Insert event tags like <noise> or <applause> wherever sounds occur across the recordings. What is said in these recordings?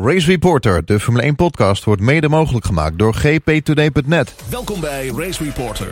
Race Reporter, de Formule 1 podcast, wordt mede mogelijk gemaakt door gptoday.net. Welkom bij Race Reporter,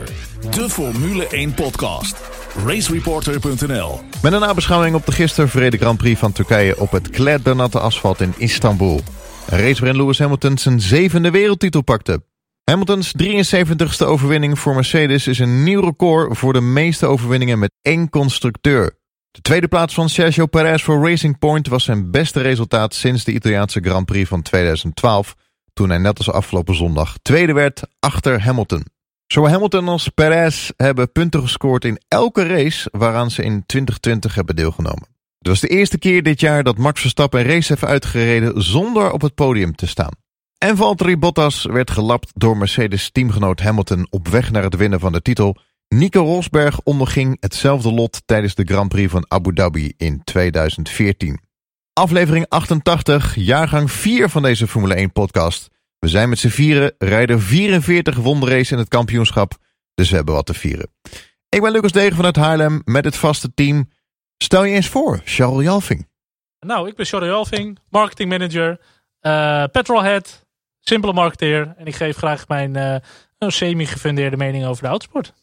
de Formule 1 podcast. Racereporter.nl Met een nabeschouwing op de gisteren verreden Grand Prix van Turkije op het kleddernatte asfalt in Istanbul. Een race waarin Lewis Hamilton zijn zevende wereldtitel pakte. Hamiltons 73ste overwinning voor Mercedes is een nieuw record voor de meeste overwinningen met één constructeur. De tweede plaats van Sergio Perez voor Racing Point was zijn beste resultaat sinds de Italiaanse Grand Prix van 2012, toen hij net als afgelopen zondag tweede werd achter Hamilton. Zowel Hamilton als Perez hebben punten gescoord in elke race waaraan ze in 2020 hebben deelgenomen. Het was de eerste keer dit jaar dat Max Verstappen een race heeft uitgereden zonder op het podium te staan. En Valtteri Bottas werd gelapt door Mercedes teamgenoot Hamilton op weg naar het winnen van de titel Nico Rosberg onderging hetzelfde lot tijdens de Grand Prix van Abu Dhabi in 2014. Aflevering 88, jaargang 4 van deze Formule 1 podcast. We zijn met z'n vieren, rijden 44 wonderrace in het kampioenschap, dus we hebben wat te vieren. Ik ben Lucas Degen vanuit Haarlem met het vaste team. Stel je eens voor, Charles Jalving. Nou, ik ben Charles Jalving, marketing manager, uh, petrolhead, simpele marketeer. En ik geef graag mijn uh, semi-gefundeerde mening over de autosport.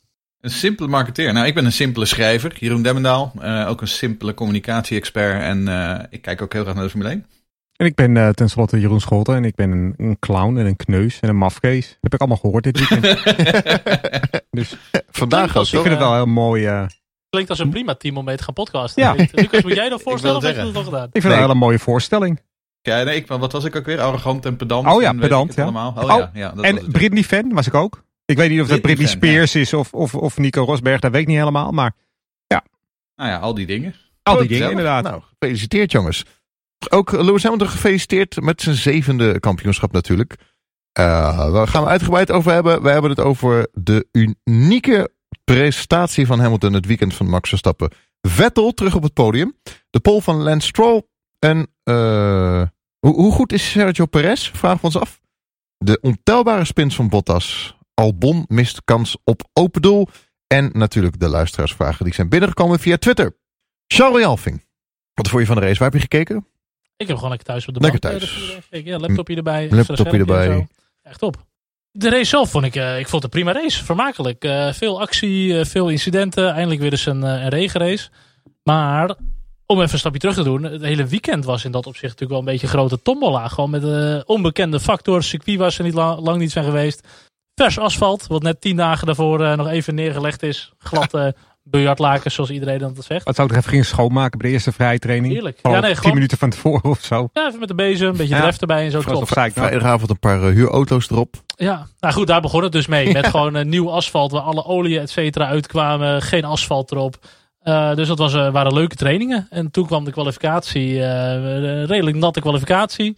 Een simpele marketeer. Nou, ik ben een simpele schrijver, Jeroen Demmendaal. Uh, ook een simpele communicatie-expert. En uh, ik kijk ook heel graag naar de Formule 1. En ik ben uh, tenslotte Jeroen Scholten. En ik ben een, een, clown en een kneus en een mafkees. Dat heb ik allemaal gehoord dit weekend. <laughs> dus vandaag als, Ik vind het wel heel mooi. Klinkt als een prima team om mee te gaan podcasten. Ja. Lucas, moet jij nog <laughs> voorstellen of heb je dat al gedaan? Ik vind nee. het een hele mooie voorstelling. Ja, nee, ik, wat was ik ook weer? Arrogant en pedant. Oh ja, en pedant. Ja. Oh, oh, ja, ja, dat en Britney-fan was ik ook. Ik weet niet of dat Britney Spears is of, of, of Nico Rosberg, dat weet ik niet helemaal. Maar ja. Nou ja, al die dingen. Al die dingen, inderdaad. Nou, gefeliciteerd jongens. Ook Lewis Hamilton gefeliciteerd met zijn zevende kampioenschap natuurlijk. Uh, daar gaan we uitgebreid over hebben. We hebben het over de unieke prestatie van Hamilton het weekend van Max Verstappen. Vettel terug op het podium. De pole van Lance Stroll. En uh, hoe, hoe goed is Sergio Perez? Vragen we ons af. De ontelbare spins van Bottas. Albon mist kans op open doel. En natuurlijk de luisteraarsvragen die zijn binnengekomen via Twitter. Charles Jalving, wat vond je van de race? Waar heb je gekeken? Ik heb gewoon lekker thuis op de lekker bank. thuis. Ja, laptopje erbij. Laptopje erbij. Echt op. De race zelf vond ik, uh, ik vond het een prima race. Vermakelijk. Uh, veel actie, uh, veel incidenten. Eindelijk weer eens een, een regenrace. Maar om even een stapje terug te doen. Het hele weekend was in dat opzicht natuurlijk wel een beetje een grote tombola. Gewoon met onbekende factoren. Circuit was er niet lang, lang niet zijn geweest. Vers asfalt, wat net tien dagen daarvoor uh, nog even neergelegd is. Glad uh, <laughs> biljartlaken, zoals iedereen dat zegt. Wat zou ik er even ging schoonmaken bij de eerste vrije training? Heerlijk. Ja, nee, tien gewoon, minuten van tevoren of zo. Ja, even met de bezem, een beetje ja. dref erbij en zo. Klopt. Vrijdagavond een paar uh, huurauto's erop. Ja, nou goed, daar begon het dus mee. Met gewoon een nieuw asfalt waar alle olie et cetera uitkwamen. Geen asfalt erop. Uh, dus dat was, uh, waren leuke trainingen. En toen kwam de kwalificatie, uh, redelijk natte kwalificatie.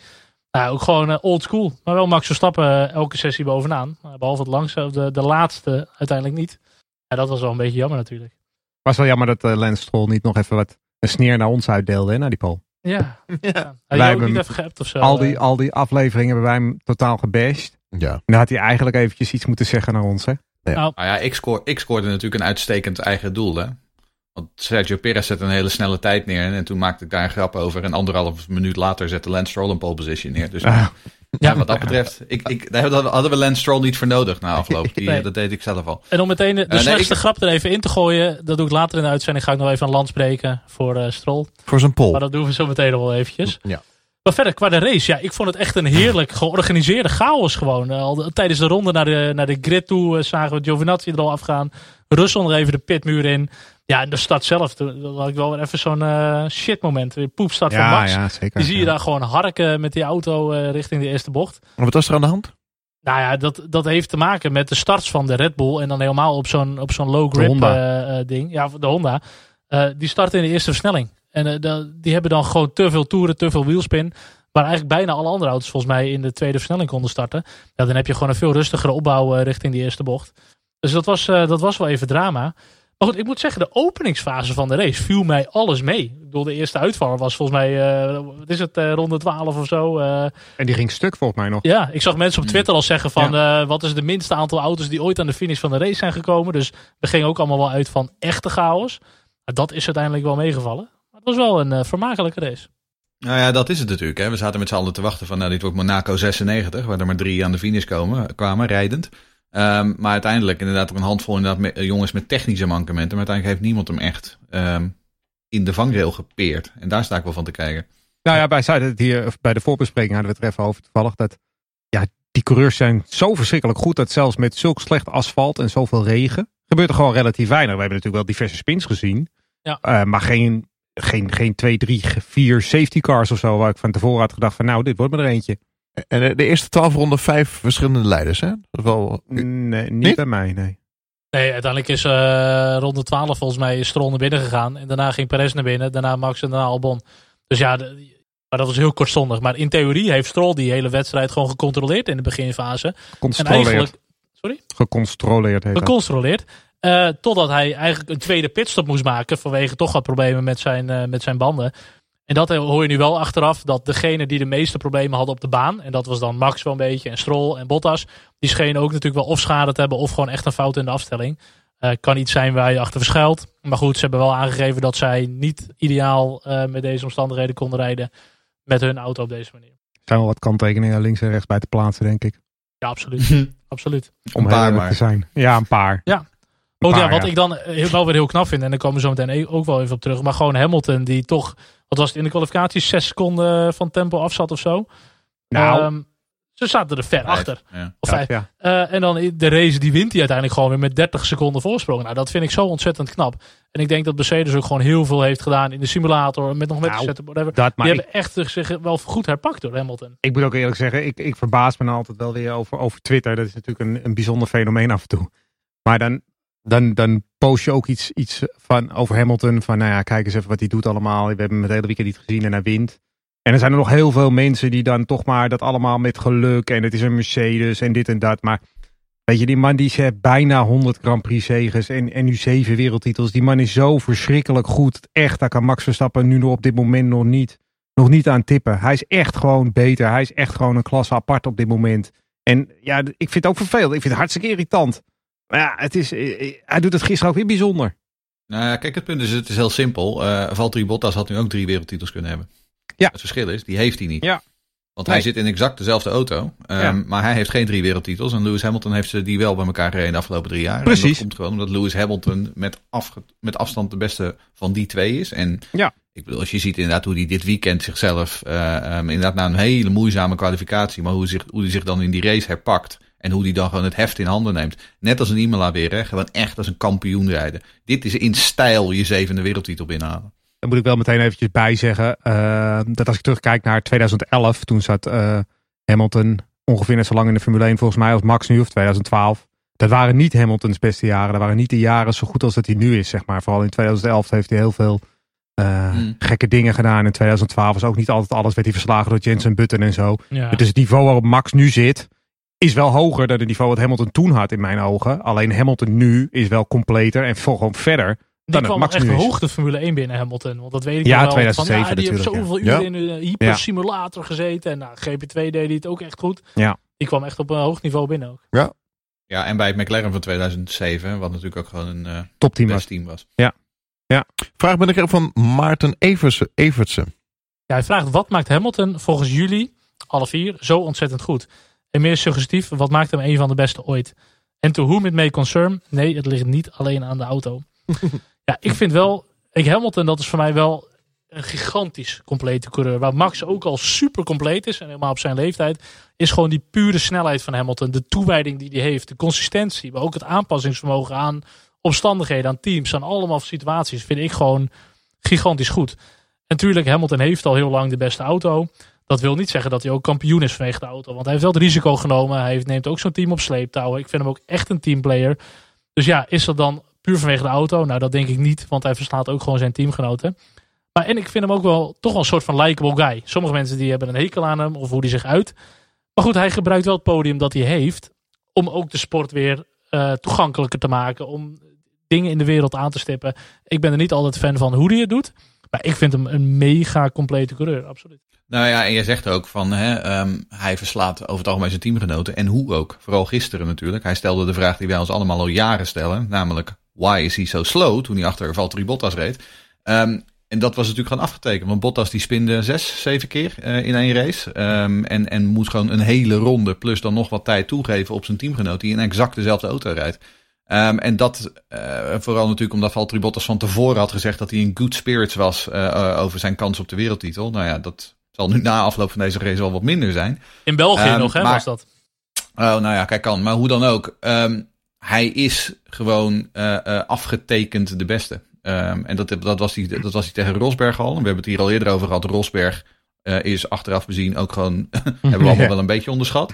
Nou, ook gewoon uh, old school. Maar wel Max Verstappen uh, elke sessie bovenaan. Uh, behalve het langste, de, de laatste uiteindelijk niet. Ja, dat was wel een beetje jammer natuurlijk. Was wel jammer dat uh, Lance Stroll niet nog even wat een sneer naar ons uitdeelde, hè, naar die pol. <laughs> Ja, ja. Wij hij hebben niet even geappt of zo. Al die, al die afleveringen hebben wij hem totaal gebashed. Ja. En dan had hij eigenlijk eventjes iets moeten zeggen naar ons, hè. Ja. Nou, Nou ja, ik, scoor, ik scoorde natuurlijk een uitstekend eigen doel, hè. Want Sergio Perez zette een hele snelle tijd neer. En toen maakte ik daar een grap over. En anderhalf minuut later zette Lance Stroll een pole position neer. Dus Ah. ja, wat dat betreft, ik, ik, daar hadden we Lance Stroll niet voor nodig na afloop. Die, <laughs> Nee. Dat deed ik zelf al. En om meteen de, de Eh, nee, slechtste ik- grap er even in te gooien. Dat doe ik later in de uitzending. Ga ik nog even aan land spreken voor eh Stroll. Voor zijn pol. Maar dat doen we zo meteen nog wel eventjes. Ja. Maar verder, qua de race. Ja, ik vond het echt een heerlijk georganiseerde chaos gewoon. Eh, Al de- tijdens de ronde naar de, naar de grid toe eh, zagen we Giovinazzi er al afgaan. Russell nog even de pitmuur in. Ja, en de stad zelf. Toen had ik wel weer even zo'n eh shit moment. Weer poepstart van Max. ja, zeker. Die zie je ja. daar gewoon harken met die auto eh, richting de eerste bocht. Wat was er aan de hand? Nou ja, dat, dat heeft te maken met de starts van de Red Bull. En dan helemaal op zo'n op zo'n low grip eh, eh, ding. Ja, de Honda. Eh, die starten in de eerste versnelling. En eh, die hebben dan gewoon te veel toeren, te veel wielspin. Waar eigenlijk bijna alle andere auto's volgens mij in de tweede versnelling konden starten. Ja, dan heb je gewoon een veel rustigere opbouw eh, richting die eerste bocht. Dus dat was, eh, dat was wel even drama. Maar goed, ik moet zeggen, de openingsfase van de race viel mij alles mee. Ik bedoel, de eerste uitvaller was volgens mij, eh, wat is het, eh, ronde 12 of zo. eh, En die ging stuk volgens mij nog. ja, ik zag mensen op Twitter al zeggen van eh, wat is de minste aantal auto's die ooit aan de finish van de race zijn gekomen. Dus we gingen ook allemaal wel uit van echte chaos. Maar dat is uiteindelijk wel meegevallen. Maar het was wel een eh, vermakelijke race. Nou ja, dat is het natuurlijk. Hè. We zaten met z'n allen te wachten van, nou, dit wordt Monaco 96, waar er maar drie aan de finish komen, kwamen, rijdend. Um, maar uiteindelijk inderdaad er een handvol inderdaad met, jongens met technische mankementen. Maar uiteindelijk heeft niemand hem echt um, in de vangrail gepeerd. En daar sta ik wel van te kijken. Nou ja, wij zeiden het hier bij de voorbespreking hadden we het er even over toevallig. Dat ja, die coureurs zijn zo verschrikkelijk goed dat zelfs met zulk slecht asfalt en zoveel regen gebeurt er gewoon relatief weinig. We hebben natuurlijk wel diverse spins gezien. Ja. Uh, maar geen, geen, geen twee, drie, vier safety cars of zo waar ik van tevoren had gedacht van nou, dit wordt me er eentje. En de eerste twaalf ronden vijf verschillende leiders, hè? Dat is wel... Nee, niet, Niet? bij mij, nee. Nee, uiteindelijk is eh ronde 12 volgens mij Stroll naar binnen gegaan. En daarna ging Perez naar binnen. Daarna Max en daarna Albon. Dus ja, de- maar dat was heel kortstondig. Maar in theorie heeft Stroll die hele wedstrijd gewoon gecontroleerd in de beginfase. En Gecontroleerd. eigenlijk Gecontroleerd heet gecontroleerd. Eh, totdat hij eigenlijk een tweede pitstop moest maken. Vanwege toch wat problemen met zijn, eh, met zijn banden. En dat hoor je nu wel achteraf. Dat degene die de meeste problemen hadden op de baan. En dat was dan Max wel een beetje. En Stroll en Bottas. Die schenen ook natuurlijk wel of schade te hebben. Of gewoon echt een fout in de afstelling. Eh, kan iets zijn waar je achter verschuilt. Maar goed, ze hebben wel aangegeven dat zij niet ideaal eh, met deze omstandigheden konden rijden. Met hun auto op deze manier. Er zijn wel wat kanttekeningen links en rechts bij te plaatsen, denk ik. Ja, absoluut. <laughs> absoluut. Om Een paar maar. te zijn. Ja, een paar. Ja. Een Oh, ja, wat ja. ik dan heel- wel weer heel knap vind, en daar komen we zo meteen e- ook wel even op terug. Maar gewoon Hamilton, die toch, wat was het in de kwalificatie, zes seconden van tempo af zat of zo. Nou, Ehm, ze zaten er ver Vijf, achter. Ja. Of vijf. ja. Eh, en dan in de race, die wint hij uiteindelijk gewoon weer met 30 seconden voorsprong. Nou, dat vind ik zo ontzettend knap. En ik denk dat Mercedes ook gewoon heel veel heeft gedaan in de simulator, met nog met Nou, zetten, whatever. Dat, die ik, hebben echt zich wel goed herpakt door Hamilton. ik moet ook eerlijk zeggen, ik, ik verbaas me nou altijd wel weer over, over Twitter. Dat is natuurlijk een, een bijzonder fenomeen af en toe. Maar dan, dan, dan post je ook iets, iets van, over Hamilton. Van nou ja, kijk eens even wat hij doet allemaal. We hebben hem het hele weekend niet gezien en hij wint. En er zijn er nog heel veel mensen die dan toch maar dat allemaal met geluk. En het is een Mercedes en dit en dat. Maar weet je, die man die heeft bijna 100 Grand Prix zegens. En, en nu zeven wereldtitels. Die man is zo verschrikkelijk goed. Echt, daar kan Max Verstappen nu nog op dit moment nog niet nog niet aan tippen. Hij is echt gewoon beter. Hij is echt gewoon een klasse apart op dit moment. En ja, ik vind het ook vervelend. Ik vind het hartstikke irritant. Maar ja, het is, eh, eh, hij doet het gisteren ook weer bijzonder. Nou ja, kijk, het punt is, het is heel simpel. Eh Valtteri Bottas had nu ook drie wereldtitels kunnen hebben. Ja. Het verschil is, die heeft hij niet. Ja. Want Nee. hij zit in exact dezelfde auto. ehm, Ja. Maar hij heeft geen drie wereldtitels. En Lewis Hamilton heeft ze die wel bij elkaar gereden de afgelopen drie jaar. En Precies. dat komt gewoon omdat Lewis Hamilton met, afge- met afstand de beste van die twee is. En Ja. ik bedoel, als je ziet inderdaad hoe hij dit weekend zichzelf... eh, ehm, inderdaad na een hele moeizame kwalificatie... maar hoe, zich, hoe hij zich dan in die race herpakt... En hoe hij dan gewoon het heft in handen neemt. Net als een Imola weer, hè? gewoon echt als een kampioen rijden. Dit is in stijl je zevende wereldtitel binnenhalen. Dan moet ik wel meteen eventjes bij zeggen. eh, dat als ik terugkijk naar 2011. Toen zat eh, Hamilton ongeveer net zo lang in de Formule 1 volgens mij als Max nu. Of 2012. Dat waren niet Hamiltons beste jaren. Dat waren niet de jaren zo goed als dat hij nu is. Zeg maar. Vooral in 2011 heeft hij heel veel eh, Hmm. gekke dingen gedaan. In 2012 was ook niet altijd alles. Werd hij verslagen door Jensen Button en zo. Ja. Dus het niveau waarop Max nu zit, is wel hoger dan het niveau wat Hamilton toen had in mijn ogen. Alleen Hamilton nu is wel completer en vol- gewoon verder. Die dan het kwam Max echt hoog de Formule 1 binnen Hamilton. Want dat weet ik Ja, wel. 2007 van, ja, die heeft zoveel ja. uren in een hypersimulator gezeten. En nou, GP2 deed hij het ook echt goed. Ja. Die kwam echt op een hoog niveau binnen ook. Ja, en bij het McLaren van 2007, wat natuurlijk ook gewoon een eh Topteam was. best team was. Vraag ben ik er van Maarten Evertsen. Evertsen. Ja, hij vraagt wat maakt Hamilton volgens jullie, alle vier, zo ontzettend goed? En meer suggestief, wat maakt hem een van de beste ooit? En to whom it may concern, nee, het ligt niet alleen aan de auto. <laughs> ja, ik vind wel, ik Hamilton, dat is voor mij wel een gigantisch complete coureur. Waar Max ook al super compleet is, en helemaal op zijn leeftijd, is gewoon die pure snelheid van Hamilton. De toewijding die hij heeft, de consistentie, maar ook het aanpassingsvermogen aan omstandigheden, aan teams, aan allemaal situaties, vind ik gewoon gigantisch goed. En natuurlijk, Hamilton heeft al heel lang de beste auto. Dat wil niet zeggen dat hij ook kampioen is vanwege de auto. Want hij heeft wel het risico genomen. Hij neemt ook zo'n team op sleeptouw. Ik vind hem ook echt een teamplayer. Dus ja, is dat dan puur vanwege de auto? Nou, dat denk ik niet. Want hij verslaat ook gewoon zijn teamgenoten. Maar en ik vind hem ook wel toch wel een soort van likable guy. Sommige mensen die hebben een hekel aan hem. Of hoe hij zich uit. Maar goed, hij gebruikt wel het podium dat hij heeft. Om ook de sport weer eh, toegankelijker te maken. Om dingen in de wereld aan te stippen. Ik ben er niet altijd fan van hoe hij het doet. Maar ik vind hem een mega complete coureur, absoluut. Nou ja, en jij zegt ook van hè, ehm, hij verslaat over het algemeen zijn teamgenoten. En hoe ook. Vooral gisteren natuurlijk. Hij stelde de vraag die wij ons allemaal al jaren stellen. Namelijk, why is he so slow? Toen hij achter Valtteri Bottas reed. Ehm, en dat was natuurlijk gewoon afgetekend. Want Bottas die spinde zes, zeven keer uh, in één race. Um, en, en moet gewoon een hele ronde plus dan nog wat tijd toegeven op zijn teamgenoot. Die in exact dezelfde auto rijdt. Um, en dat uh, vooral natuurlijk omdat Valtteri Bottas van tevoren had gezegd dat hij in good spirits was uh, over zijn kans op de wereldtitel. Nou ja, dat zal nu na afloop van deze race wel wat minder zijn. In België um, nog, hè, maar, was dat? Oh, nou ja, kijk kan. Maar hoe dan ook. Um, hij is gewoon afgetekend de beste. En dat, dat, was hij, dat was hij tegen Rosberg al. En we hebben het hier al eerder over gehad. Rosberg is achteraf bezien ook gewoon, <laughs> hebben we allemaal wel een beetje onderschat.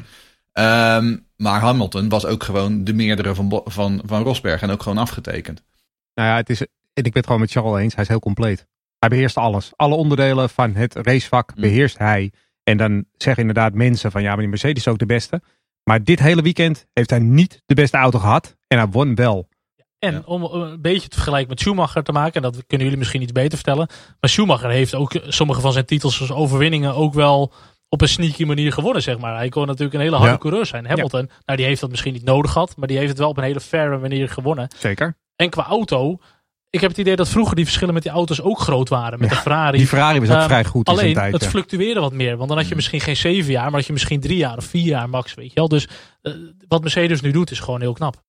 Um, maar Hamilton was ook gewoon de meerdere van, van, van Rosberg en ook gewoon afgetekend. Nou ja, het is, en ik ben het gewoon met Charles eens. Hij is heel compleet. Hij beheerst alles. Alle onderdelen van het racevak mm. beheerst hij. En dan zeggen inderdaad mensen van ja, maar die Mercedes is ook de beste. Maar dit hele weekend heeft hij niet de beste auto gehad. En hij won wel. En om een beetje te vergelijken met Schumacher te maken, en dat kunnen jullie misschien iets beter vertellen. Maar Schumacher heeft ook sommige van zijn titels als overwinningen ook wel op een sneaky manier gewonnen, zeg maar. Hij kon natuurlijk een hele harde coureur zijn. Hamilton, nou die heeft dat misschien niet nodig gehad, maar die heeft het wel op een hele faire manier gewonnen. Zeker. En qua auto, ik heb het idee dat vroeger die verschillen met die auto's ook groot waren. Met de Ferrari. Die Ferrari was ook um, vrij goed Alleen, tijd, het fluctueerde wat meer. Want dan had je misschien geen zeven jaar, maar had je misschien drie jaar of vier jaar max, weet je wel. Dus uh, wat Mercedes nu doet is gewoon heel knap.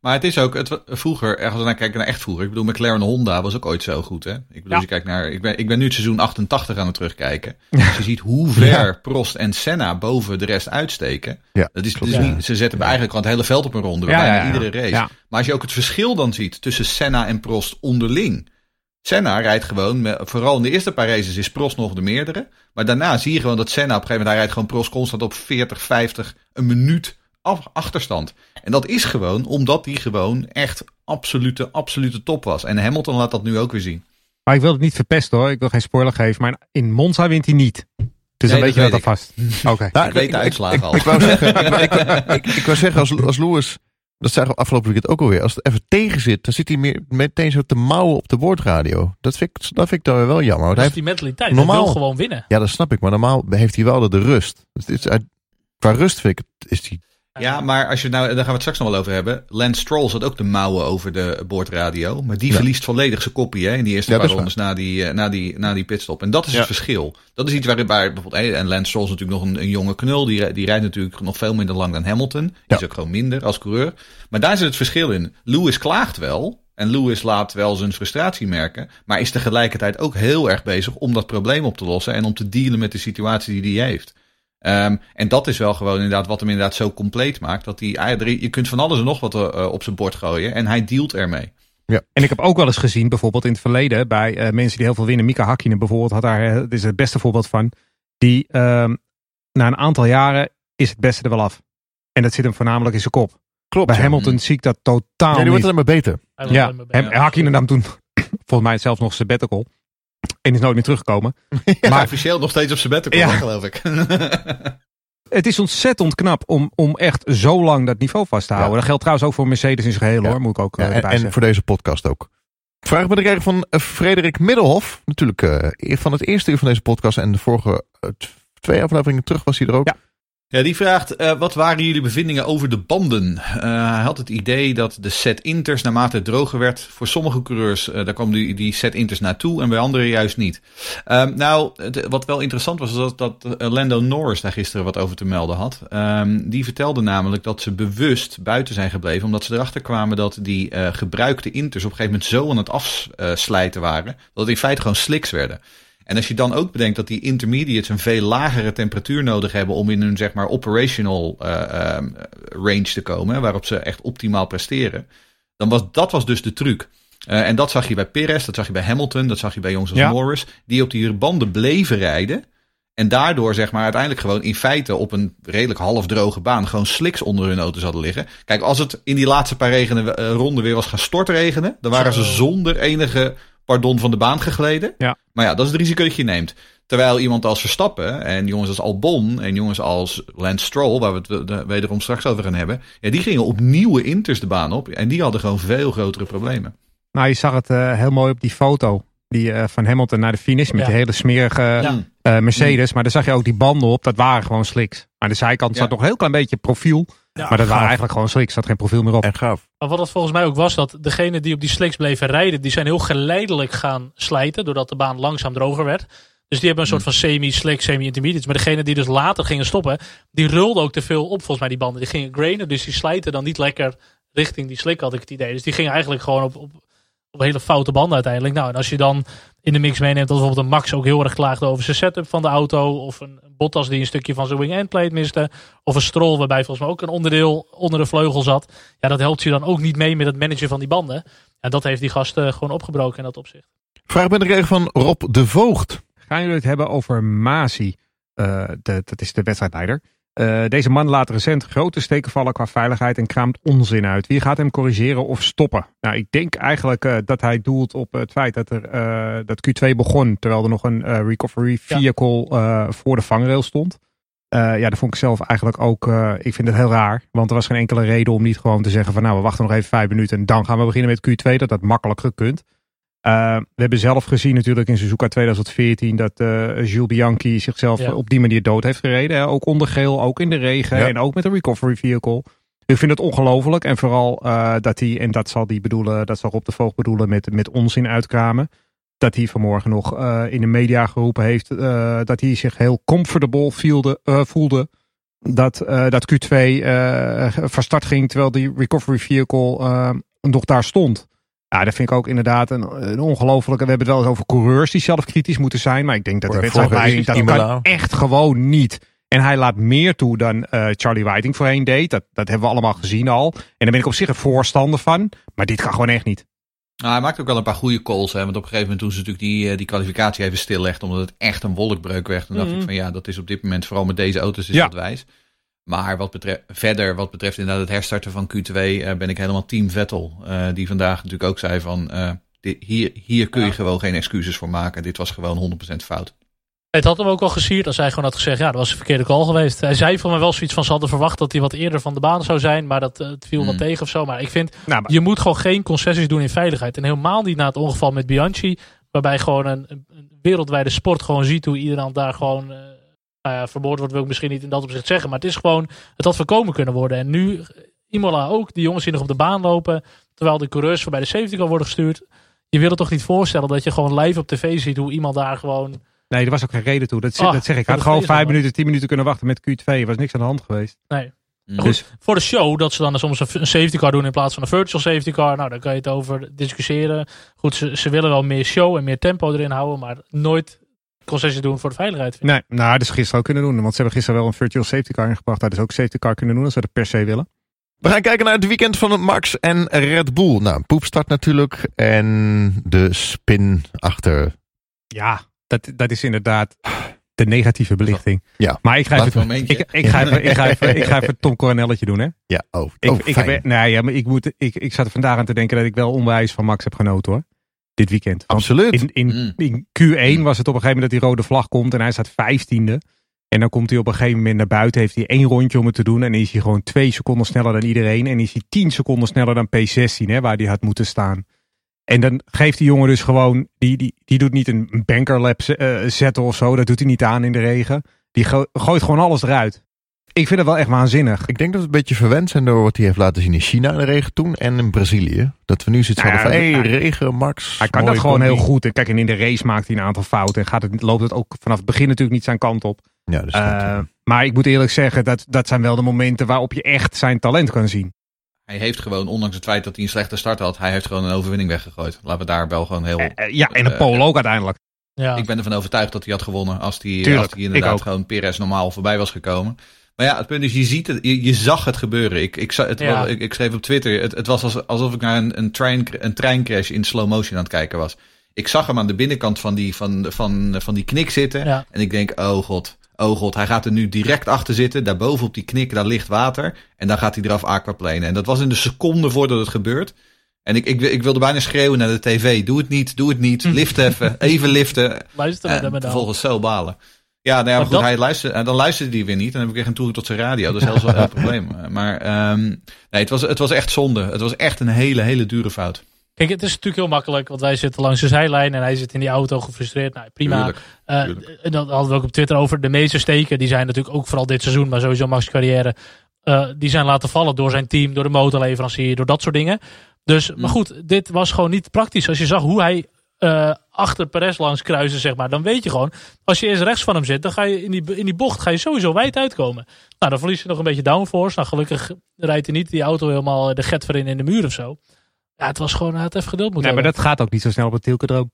Maar het is ook, het, vroeger, als we naar kijken naar echt vroeger. Ik bedoel, McLaren Honda was ook ooit zo goed. Hè? Ik bedoel, ja. als je kijkt naar, ik ben, ik ben nu het seizoen 88 aan het terugkijken. <laughs> Als je ziet hoe ver ja. Prost en Senna boven de rest uitsteken. Ja, dat is, dat is niet, ze zetten eigenlijk gewoon het hele veld op een ronde. Bijna iedere race. Maar als je ook het verschil dan ziet tussen Senna en Prost onderling. Senna rijdt gewoon, met, vooral in de eerste paar races is Prost nog de meerdere. Maar daarna zie je gewoon dat Senna op een gegeven moment, hij rijdt gewoon Prost constant op 40, 50, een minuut af, achterstand. En dat is gewoon omdat hij gewoon echt absolute, absolute top was. En Hamilton laat dat nu ook weer zien. Maar ik wil het niet verpesten hoor. Ik wil geen spoiler geven. Maar in Monza wint hij niet. Dus nee, dan weet je dat alvast. <laughs> Oké. Okay. Nou, ik weet de uitslagen al. Ik, wou zeggen, ik, ik, ik, wou zeggen als, als Lewis, dat zei afgelopen weekend ook alweer. Als het even tegen zit, dan zit hij meer, meteen zo te mouwen op de woordradio. Dat vind ik, dat vind ik dan wel jammer. Dat is die mentaliteit. Normaal, hij wil gewoon winnen. Ja, dat snap ik. Maar normaal heeft hij wel de, de rust. Dus het is, qua rust vind ik, is hij ja, maar als je nou, daar gaan we het straks nog wel over hebben. Lance Stroll zat ook de mouwen over de boordradio. Maar die verliest volledig zijn kopie hè, in die eerste ja, paar rondes na die, uh, na, die, na die pitstop. En dat is het verschil. Dat is iets waar, waar bijvoorbeeld, en Lance Stroll is natuurlijk nog een, een jonge knul. Die, die rijdt natuurlijk nog veel minder lang dan Hamilton. Die is ook gewoon minder als coureur. Maar daar zit het verschil in. Lewis klaagt wel. En Lewis laat wel zijn frustratie merken. Maar is tegelijkertijd ook heel erg bezig om dat probleem op te lossen. En om te dealen met de situatie die hij heeft. Um, en dat is wel gewoon inderdaad wat hem inderdaad zo compleet maakt. Dat hij, je kunt van alles en nog wat uh, op zijn bord gooien. En hij dealt ermee. Ja. En ik heb ook wel eens gezien, bijvoorbeeld in het verleden, bij uh, mensen die heel veel winnen. Mika Hakkinen bijvoorbeeld had daar, dit is het beste voorbeeld van. Die um, na een aantal jaren is het beste er wel af. En dat zit hem voornamelijk in zijn kop. Klopt. Bij ja. Hamilton zie ik dat totaal Ja, die wordt alleen maar beter. Ja, en Hakkinen nam toen <coughs> volgens mij zelfs nog sabbatical. En is nooit meer teruggekomen. <laughs> ja, maar officieel nog steeds op zijn bed, ja. geloof ik. <laughs> Het is ontzettend knap om, om echt zo lang dat niveau vast te houden. Ja. Dat geldt trouwens ook voor Mercedes in zijn geheel hoor, moet ik ook ja, en, en, voor deze podcast ook. Vraag ben ik van uh, Frederik Middelhof. Natuurlijk uh, van het eerste uur van deze podcast en de vorige uh, twee afleveringen terug was hij er ook. Ja. Ja, die vraagt, uh, wat waren jullie bevindingen over de banden? Uh, hij had het idee dat de set inters naarmate het droger werd, voor sommige coureurs, uh, daar kwam die, die set inters naartoe en bij anderen juist niet. Um, nou, wat wel interessant was, was dat, Lando Norris daar gisteren wat over te melden had. Um, die vertelde namelijk dat ze bewust buiten zijn gebleven, omdat ze erachter kwamen dat die gebruikte inters op een gegeven moment zo aan het afslijten waren, dat het in feite gewoon slicks werden. En als je dan ook bedenkt dat die intermediates een veel lagere temperatuur nodig hebben om in hun zeg maar operational uh, uh, range te komen, waarop ze echt optimaal presteren, dan was dat was dus de truc. Uh, en dat zag je bij Perez, dat zag je bij Hamilton, dat zag je bij jongens als ja. Norris, die op die banden bleven rijden. En daardoor zeg maar uiteindelijk gewoon in feite op een redelijk halfdroge baan gewoon sliks onder hun auto's hadden liggen. Kijk, als het in die laatste paar regenen, ronden weer was gaan stortregenen, dan waren ze zonder enige pardon van de baan gegleden. Ja. Maar ja, dat is het risico dat je neemt. Terwijl iemand als Verstappen en jongens als Albon en jongens als Lance Stroll, waar we het wederom straks over gaan hebben, ja, die gingen op nieuwe inters de baan op en die hadden gewoon veel grotere problemen. Nou, je zag het uh, heel mooi op die foto die uh, van Hamilton naar de finish met ja. die hele smerige ja. uh, Mercedes. Maar daar zag je ook die banden op, dat waren gewoon slicks. Maar de zijkant zat nog een heel klein beetje profiel. Maar dat gaaf. waren eigenlijk gewoon slicks. zat geen profiel meer op. En gaaf. Maar wat het volgens mij ook was, dat degene die op die slicks bleven rijden, die zijn heel geleidelijk gaan slijten, doordat de baan langzaam droger werd. Dus die hebben een soort van semi-slick, semi-intermediates. Maar degene die dus later gingen stoppen, die rulden ook te veel op volgens mij die banden. Die gingen grainen, dus die slijten dan niet lekker richting die slick, had ik het idee. Dus die gingen eigenlijk gewoon op, op, op hele foute banden uiteindelijk. Nou, en als je dan in de mix meeneemt dat bijvoorbeeld een Max ook heel erg klaagde over zijn setup van de auto. Of een Bottas die een stukje van zijn wing-end plate miste. Of een Stroll waarbij volgens mij ook een onderdeel onder de vleugel zat. Ja, dat helpt je dan ook niet mee met het managen van die banden. En dat heeft die gasten gewoon opgebroken in dat opzicht. Vraag binnengekregen van Rob de Voogd. Gaan jullie het hebben over Masi? Eh, de, dat is de wedstrijdleider. Eh, deze man laat recent grote steken vallen qua veiligheid en kraamt onzin uit. Wie gaat hem corrigeren of stoppen? Nou, ik denk eigenlijk eh, dat hij doelt op het feit dat, er, eh, dat Q2 begon terwijl er nog een recovery vehicle eh, voor de vangrail stond. Ja, dat vond ik zelf eigenlijk ook. ik vind het heel raar. Want er was geen enkele reden om niet gewoon te zeggen van nou, we wachten nog even vijf minuten en dan gaan we beginnen met Q2. Dat dat makkelijk gekund. Uh, we hebben zelf gezien natuurlijk in Suzuka 2014 dat uh, Jules Bianchi zichzelf Ja. op die manier dood heeft gereden. Hè? Ook onder geel, ook in de regen Ja. en ook met een recovery vehicle. Ik vind het ongelooflijk en vooral uh, dat hij, en dat zal die bedoelen, dat zal Rob de Voogd bedoelen met, met onzin uitkramen. Dat hij vanmorgen nog uh, in de media geroepen heeft uh, dat hij zich heel comfortable voelde, uh, voelde dat, uh, dat Q2 uh, van start ging terwijl die recovery vehicle uh, nog daar stond. Ja, dat vind ik ook inderdaad een, een ongelofelijke. We hebben het wel eens over coureurs die zelf kritisch moeten zijn. Maar ik denk dat de wedstrijdleiding, dat kan echt gewoon niet. En hij laat meer toe dan uh, Charlie Whiting voorheen deed. Dat, dat hebben we allemaal gezien al. En daar ben ik op zich een voorstander van. Maar dit kan gewoon echt niet. Nou, hij maakt ook wel een paar goede calls. Hè, want op een gegeven moment toen ze natuurlijk die, uh, die kwalificatie even stillegde. Omdat het echt een wolkbreuk werd. Dan dacht Mhm. ik van ja, dat is op dit moment vooral met deze auto's is Ja. dat wijs. Maar wat betreft, verder, wat betreft inderdaad het herstarten van Q2, eh, ben ik helemaal team Vettel. Eh, die vandaag natuurlijk ook zei van, eh, dit, hier, hier kun je Ja. gewoon geen excuses voor maken. Dit was gewoon 100% fout. Het had hem ook al gesierd als hij gewoon had gezegd, ja, dat was een verkeerde call geweest. Hij zei voor mij wel zoiets van, ze hadden verwacht dat hij wat eerder van de baan zou zijn, maar dat het viel wat Mm. tegen of zo. Maar ik vind, Nou, maar, je moet gewoon geen concessies doen in veiligheid. En helemaal niet na het ongeval met Bianchi, waarbij gewoon een, een wereldwijde sport gewoon ziet hoe iedereen daar gewoon, eh nou ja, vermoord wordt, wil ik misschien niet in dat opzicht zeggen, maar het is gewoon, het had voorkomen kunnen worden. En nu, eh, Imola ook, die jongens die nog op de baan lopen, terwijl de coureurs voorbij de safety car worden gestuurd. Je wil het toch niet voorstellen dat je gewoon live op tv ziet hoe iemand daar gewoon nee, er was ook geen reden toe. Dat, Ah, dat zeg ik. dat Had gewoon vijf minuten, tien minuten kunnen wachten met Q2. Er was niks aan de hand geweest. Nee. Mm. Dus Voor de show, dat ze dan soms een een safety car doen in plaats van een virtual safety car. Nou, daar kan je het over discussiëren. Goed, ze, ze willen wel meer show en meer tempo erin houden, maar nooit concessies doen voor de veiligheid. nee, nou, dat is gisteren ook kunnen doen. Want ze hebben gisteren wel een virtual safety car ingebracht. Dat is ook safety car kunnen doen als ze dat per se willen. We gaan kijken naar het weekend van Max en Red Bull. Nou, poepstart natuurlijk. En de spin achter. Ja, dat, dat is inderdaad de negatieve belichting. Ja. Maar ik ga, Laat even, ik, ik, ga even, ik, ga even, ik ga even Tom Coronelletje doen, hè? Ja, oh, Ik, oh ik, fijn. heb, nee, ja, maar ik, moet, ik, ik zat er vandaag aan te denken dat ik wel onwijs van Max heb genoten, hoor. Dit weekend. Want Absoluut. in, in, Mm. in Q1 was het op een gegeven moment dat die rode vlag komt en hij staat vijftiende. En dan komt hij op een gegeven moment naar buiten, heeft hij één rondje om het te doen. En dan is hij gewoon twee seconden sneller dan iedereen. En is hij tien seconden sneller dan P16, hè, waar hij had moeten staan. En dan geeft die jongen dus gewoon, die, die, die doet niet een bankerlap eh, zetten of zo. Dat doet hij niet aan in de regen. Die go- gooit gewoon alles eruit. Ik vind het wel echt waanzinnig. Ik denk dat we een beetje verwend zijn door wat hij heeft laten zien in China in de regen toen en in Brazilië. Dat we nu zitten Nou van, hé, hij- regen, Max. Hij kan dat gewoon combi. heel goed. Kijk, en in de race maakt hij een aantal fouten. En gaat het, loopt het ook vanaf het begin natuurlijk niet zijn kant op. Ja, dus Eh, maar ik moet eerlijk zeggen, dat, dat zijn wel de momenten waarop je echt zijn talent kan zien. Hij heeft gewoon, ondanks het feit dat hij een slechte start had, hij heeft gewoon een overwinning weggegooid. Laten we daar wel gewoon heel... Eh, eh, ja, en de pole ook uiteindelijk. Ja. Ik ben ervan overtuigd dat hij had gewonnen als hij, Tuurlijk, als hij inderdaad gewoon Perez normaal voorbij was gekomen. Maar ja, het punt is, je ziet het, je, je zag het gebeuren. Ik, ik, het, Ja. ik, ik schreef op Twitter, het, het was als- alsof ik naar een, een, trein, een treincrash in slow motion aan het kijken was. Ik zag hem aan de binnenkant van die, van, van, van die knik zitten. Ja. En ik denk, oh god, oh god, hij gaat er nu direct achter zitten. Daarboven op die knik, daar ligt water. En dan gaat hij eraf aquaplanen. En dat was in de seconde voordat het gebeurt. En ik, ik, ik wilde bijna schreeuwen naar de tv. Doe het niet, doe het niet. Lift even, even liften. <laughs> Luister naar En dan. vervolgens zo balen. Ja, nou ja maar Maar goed, dat- hij luisterde, en dan luisterde hij weer niet. En dan heb ik weer geen toegang tot zijn radio. Dat is heel wel een <laughs> probleem. Maar ehm, nee, het was, het was echt zonde. Het was echt een hele, hele dure fout. Kijk, het is natuurlijk heel makkelijk, want wij zitten langs de zijlijn en hij zit in die auto gefrustreerd. Nou, prima. Tuurlijk. Eh, tuurlijk. en dat hadden we ook op Twitter over. De meeste steken, die zijn natuurlijk ook vooral dit seizoen, maar sowieso Max carrière eh, die zijn laten vallen door zijn team, door de motorleverancier, door dat soort dingen. Dus, maar Mm. goed, dit was gewoon niet praktisch. Als je zag hoe hij eh, achter Perez langs kruisen, zeg maar, dan weet je gewoon, als je eerst rechts van hem zit, dan ga je in die, in die bocht ga je sowieso wijd uitkomen. Nou, dan verlies je nog een beetje downforce. Nou, gelukkig rijdt hij niet die auto helemaal de get in in de muur of zo. Ja, het was gewoon, hij had even geduld moeten Nee, maar hebben. dat gaat ook niet zo snel op het Tilkedroom.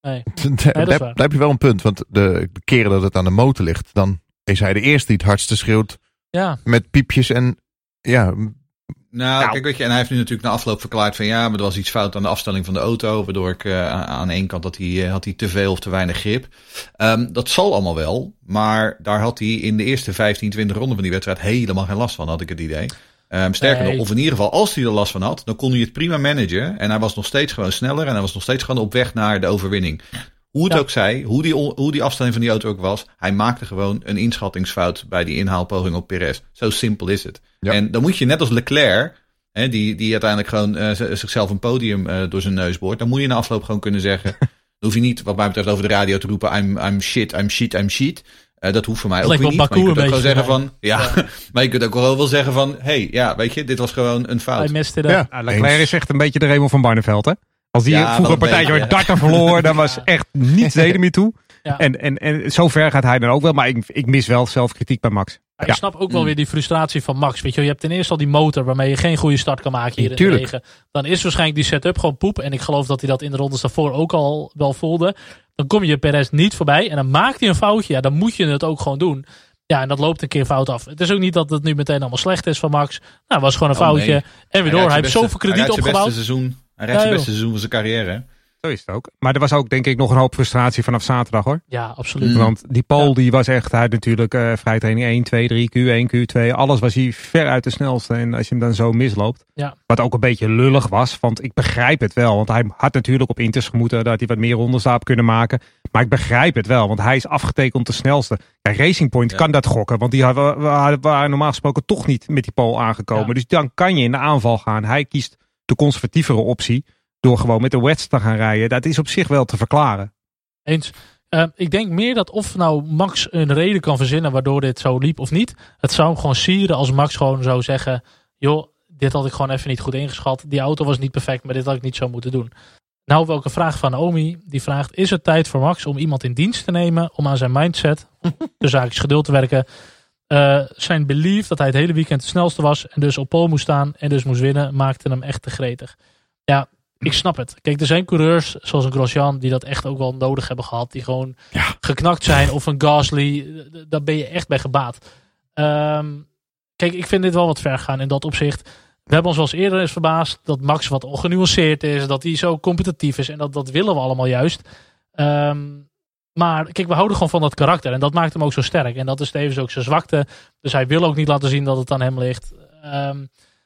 Is daar- waar. daar heb je wel een punt. Want de, de keren dat het aan de motor ligt, dan is hij de eerste die het hardste schreeuwt Ja, met piepjes en ja, Nou, Nou. kijk, weet je, en hij heeft nu natuurlijk na afloop verklaard van ja, maar er was iets fout aan de afstelling van de auto, waardoor ik eh, aan- één kant dat hij, eh, had hij te veel of te weinig grip. Ehm, dat zal allemaal wel, maar daar had hij in de eerste 15, 20 ronden van die wedstrijd helemaal geen last van, had ik het idee. Ehm, sterker Nee. nog, of in ieder geval, als hij er last van had, dan kon hij het prima managen. En hij was nog steeds gewoon sneller en hij was nog steeds gewoon op weg naar de overwinning. Hoe het Ja. ook zij, hoe die, hoe die afstelling van die auto ook was, hij maakte gewoon een inschattingsfout bij die inhaalpoging op Perez. Zo simpel is het. Ja. En dan moet je net als Leclerc, hè, die, die uiteindelijk gewoon eh, zichzelf een podium eh, door zijn neus boort, dan moet je na afloop gewoon kunnen zeggen. <laughs> dan hoef je niet, wat mij betreft, over de radio te roepen: I'm, I'm shit, I'm shit, I'm shit. Eh, dat hoeft voor mij ook weer wel niet. Maar je kunt ook gewoon zeggen van, ja, <laughs> maar je kunt ook wel wel zeggen van, hey, ja, weet je, dit was gewoon een fout. hij miste de... ja, Nou, Leclerc is echt een beetje de Raymond van Barneveld, hè? Als die Ja, vroeger een partijtje met darten verloor, dan was echt niets <laughs> zeden meer toe. Ja. En, en, en zo ver gaat hij dan ook wel. Maar ik, ik mis wel zelfkritiek bij Max. Ja. Ik snap ook wel Mm. weer die frustratie van Max. Weet je, wel, je hebt ten eerste al die motor waarmee je geen goede start kan maken hier in Tuurlijk. de regen. Dan is waarschijnlijk die setup gewoon poep. En ik geloof dat hij dat in de rondes daarvoor ook al wel voelde. Dan kom je Perez niet voorbij en dan maakt hij een foutje. Ja, dan moet je het ook gewoon doen. Ja, en dat loopt een keer fout af. Het is ook niet dat het nu meteen allemaal slecht is van Max. Nou, het was gewoon een Oh, foutje. nee. En weer door. Hij heeft zoveel krediet Hij opgebouwd. beste seizoen, hij rijdt Ja, zijn joh. beste seizoen van zijn carrière. hè. Zo is het ook. Maar er was ook denk ik nog een hoop frustratie vanaf zaterdag hoor. Ja, absoluut. Mm. Want die Paul Ja. die was echt, hij had natuurlijk eh vrije training 1, 2, 3, Q1, Q2. Alles was hij ver uit de snelste. En als je hem dan zo misloopt. Ja. Wat ook een beetje lullig was. Want ik begrijp het wel. Want hij had natuurlijk op Inters gemoeten dat hij wat meer rondes zou kunnen maken. Maar ik begrijp het wel. Want hij is afgetekend de snelste. Kijk, Racing Point Ja. kan dat gokken. Want die hadden- waren, waren normaal gesproken toch niet met die Paul aangekomen. Ja. Dus dan kan je in de aanval gaan. Hij kiest de conservatievere optie. Door gewoon met de wets te gaan rijden. Dat is op zich wel te verklaren. Eens. Eh, ik denk meer dat of nou Max een reden kan verzinnen waardoor dit zo liep of niet. Het zou hem gewoon sieren als Max gewoon zou zeggen: joh, dit had ik gewoon even niet goed ingeschat. Die auto was niet perfect, maar dit had ik niet zo moeten doen. Nou, welke vraag van Naomi. Die vraagt: Is het tijd voor Max om iemand in dienst te nemen om aan zijn mindset, <laughs> de zaakjes geduld te werken? Eh, zijn belief dat hij het hele weekend de snelste was en dus op pole moest staan en dus moest winnen, maakte hem echt te gretig. Ja, ik snap het. Kijk, er zijn coureurs zoals een Grosjean die dat echt ook wel nodig hebben gehad. Die gewoon geknakt zijn. Of een Gasly. Daar ben je echt bij gebaat. Ehm, kijk, ik vind dit wel wat ver gaan in dat opzicht. We hebben ons wel eens eerder eens verbaasd dat Max wat ongenuanceerd is. Dat hij zo competitief is. En dat, dat willen we allemaal juist. Ehm, maar kijk, we houden gewoon van dat karakter. En dat maakt hem ook zo sterk. En dat is tevens ook zijn zwakte. Dus hij wil ook niet laten zien dat het aan hem ligt. Ehm,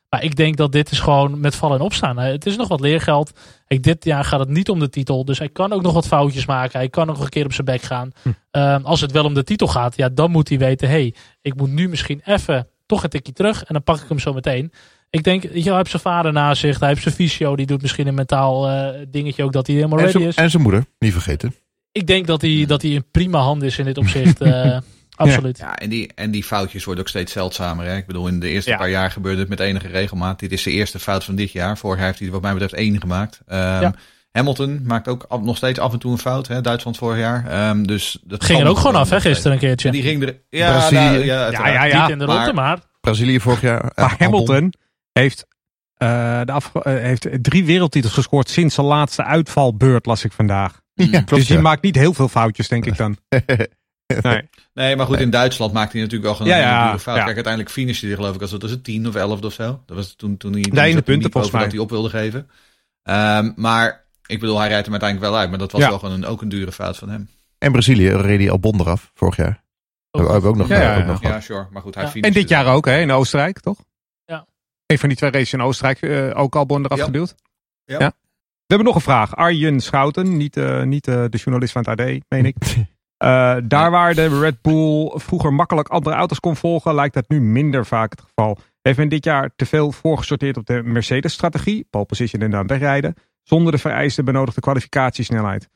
maar ik denk dat dit is gewoon met vallen en opstaan. Het is nog wat leergeld. Kijk, dit jaar gaat het niet om de titel. Dus hij kan ook nog wat foutjes maken. Hij kan nog een keer op zijn bek gaan. Ehm, als het wel om de titel gaat, ja, dan moet hij weten: hé, hey, ik moet nu misschien even toch een tikje terug. En dan pak ik hem zo meteen. Ik denk, je, hij heeft zijn vader naast zich. Hij heeft zijn fysio. Die doet misschien een mentaal eh, dingetje ook dat hij helemaal En ready is. en zijn moeder, niet vergeten. Ik denk dat hij, dat hij in prima hand is in dit opzicht. eh, <laughs> absoluut. Ja, en die, en die foutjes worden ook steeds zeldzamer. Hè? Ik bedoel, in de eerste Ja. paar jaar gebeurde het met enige regelmaat. Dit is de eerste fout van dit jaar. Vorig jaar heeft hij er wat mij betreft één gemaakt. Ehm, Ja. Hamilton maakt ook af- nog steeds af en toe een fout. Hè? Duitsland vorig jaar. Ehm, dus dat Ging er ook gewoon af, hè, gisteren een keertje. Die ging er... Ja, Brazilië. nou, ja, Ja, ja, ja. Niet in de maar- maar Brazilië vorig jaar. eh, Maar. Hamilton heeft, eh, de heeft drie wereldtitels gescoord sinds zijn laatste uitvalbeurt, las ik vandaag. Ja, klopt. dus die ja. maakt niet heel veel foutjes, denk ik dan. <laughs> Nee. Nee, maar goed, in Duitsland maakte hij natuurlijk wel Ja, een ja, dure fout. ja. Kijk, uiteindelijk finishte hij geloof ik als het was het tien of elf of zo. Dat was toen, toen hij toen Nee, in de punten volgens mij. dat hij op wilde geven. Ehm, maar ik bedoel, hij rijdt hem uiteindelijk wel uit. Maar dat was Ja. wel gewoon een, ook een dure fout van hem. En Brazilië reed hij Albon eraf vorig jaar. Dat hebben we ook nog, Ja, ja, ook ja. nog Ja, sure. Maar goed, hij En dit jaar ook, hè, in Oostenrijk, toch? Ja. Een van die twee races in Oostenrijk eh, ook Albon eraf Ja. geduwd. Ja. We hebben nog een vraag. Arjen Schouten, niet, eh, niet eh, de journalist van het AD, meen ik. <laughs> Eh, daar waar de Red Bull vroeger makkelijk andere auto's kon volgen, lijkt dat nu minder vaak het geval. Heeft men dit jaar te veel voorgesorteerd op de Mercedes-strategie, pole position en dan wegrijden, zonder de vereiste benodigde kwalificatiesnelheid?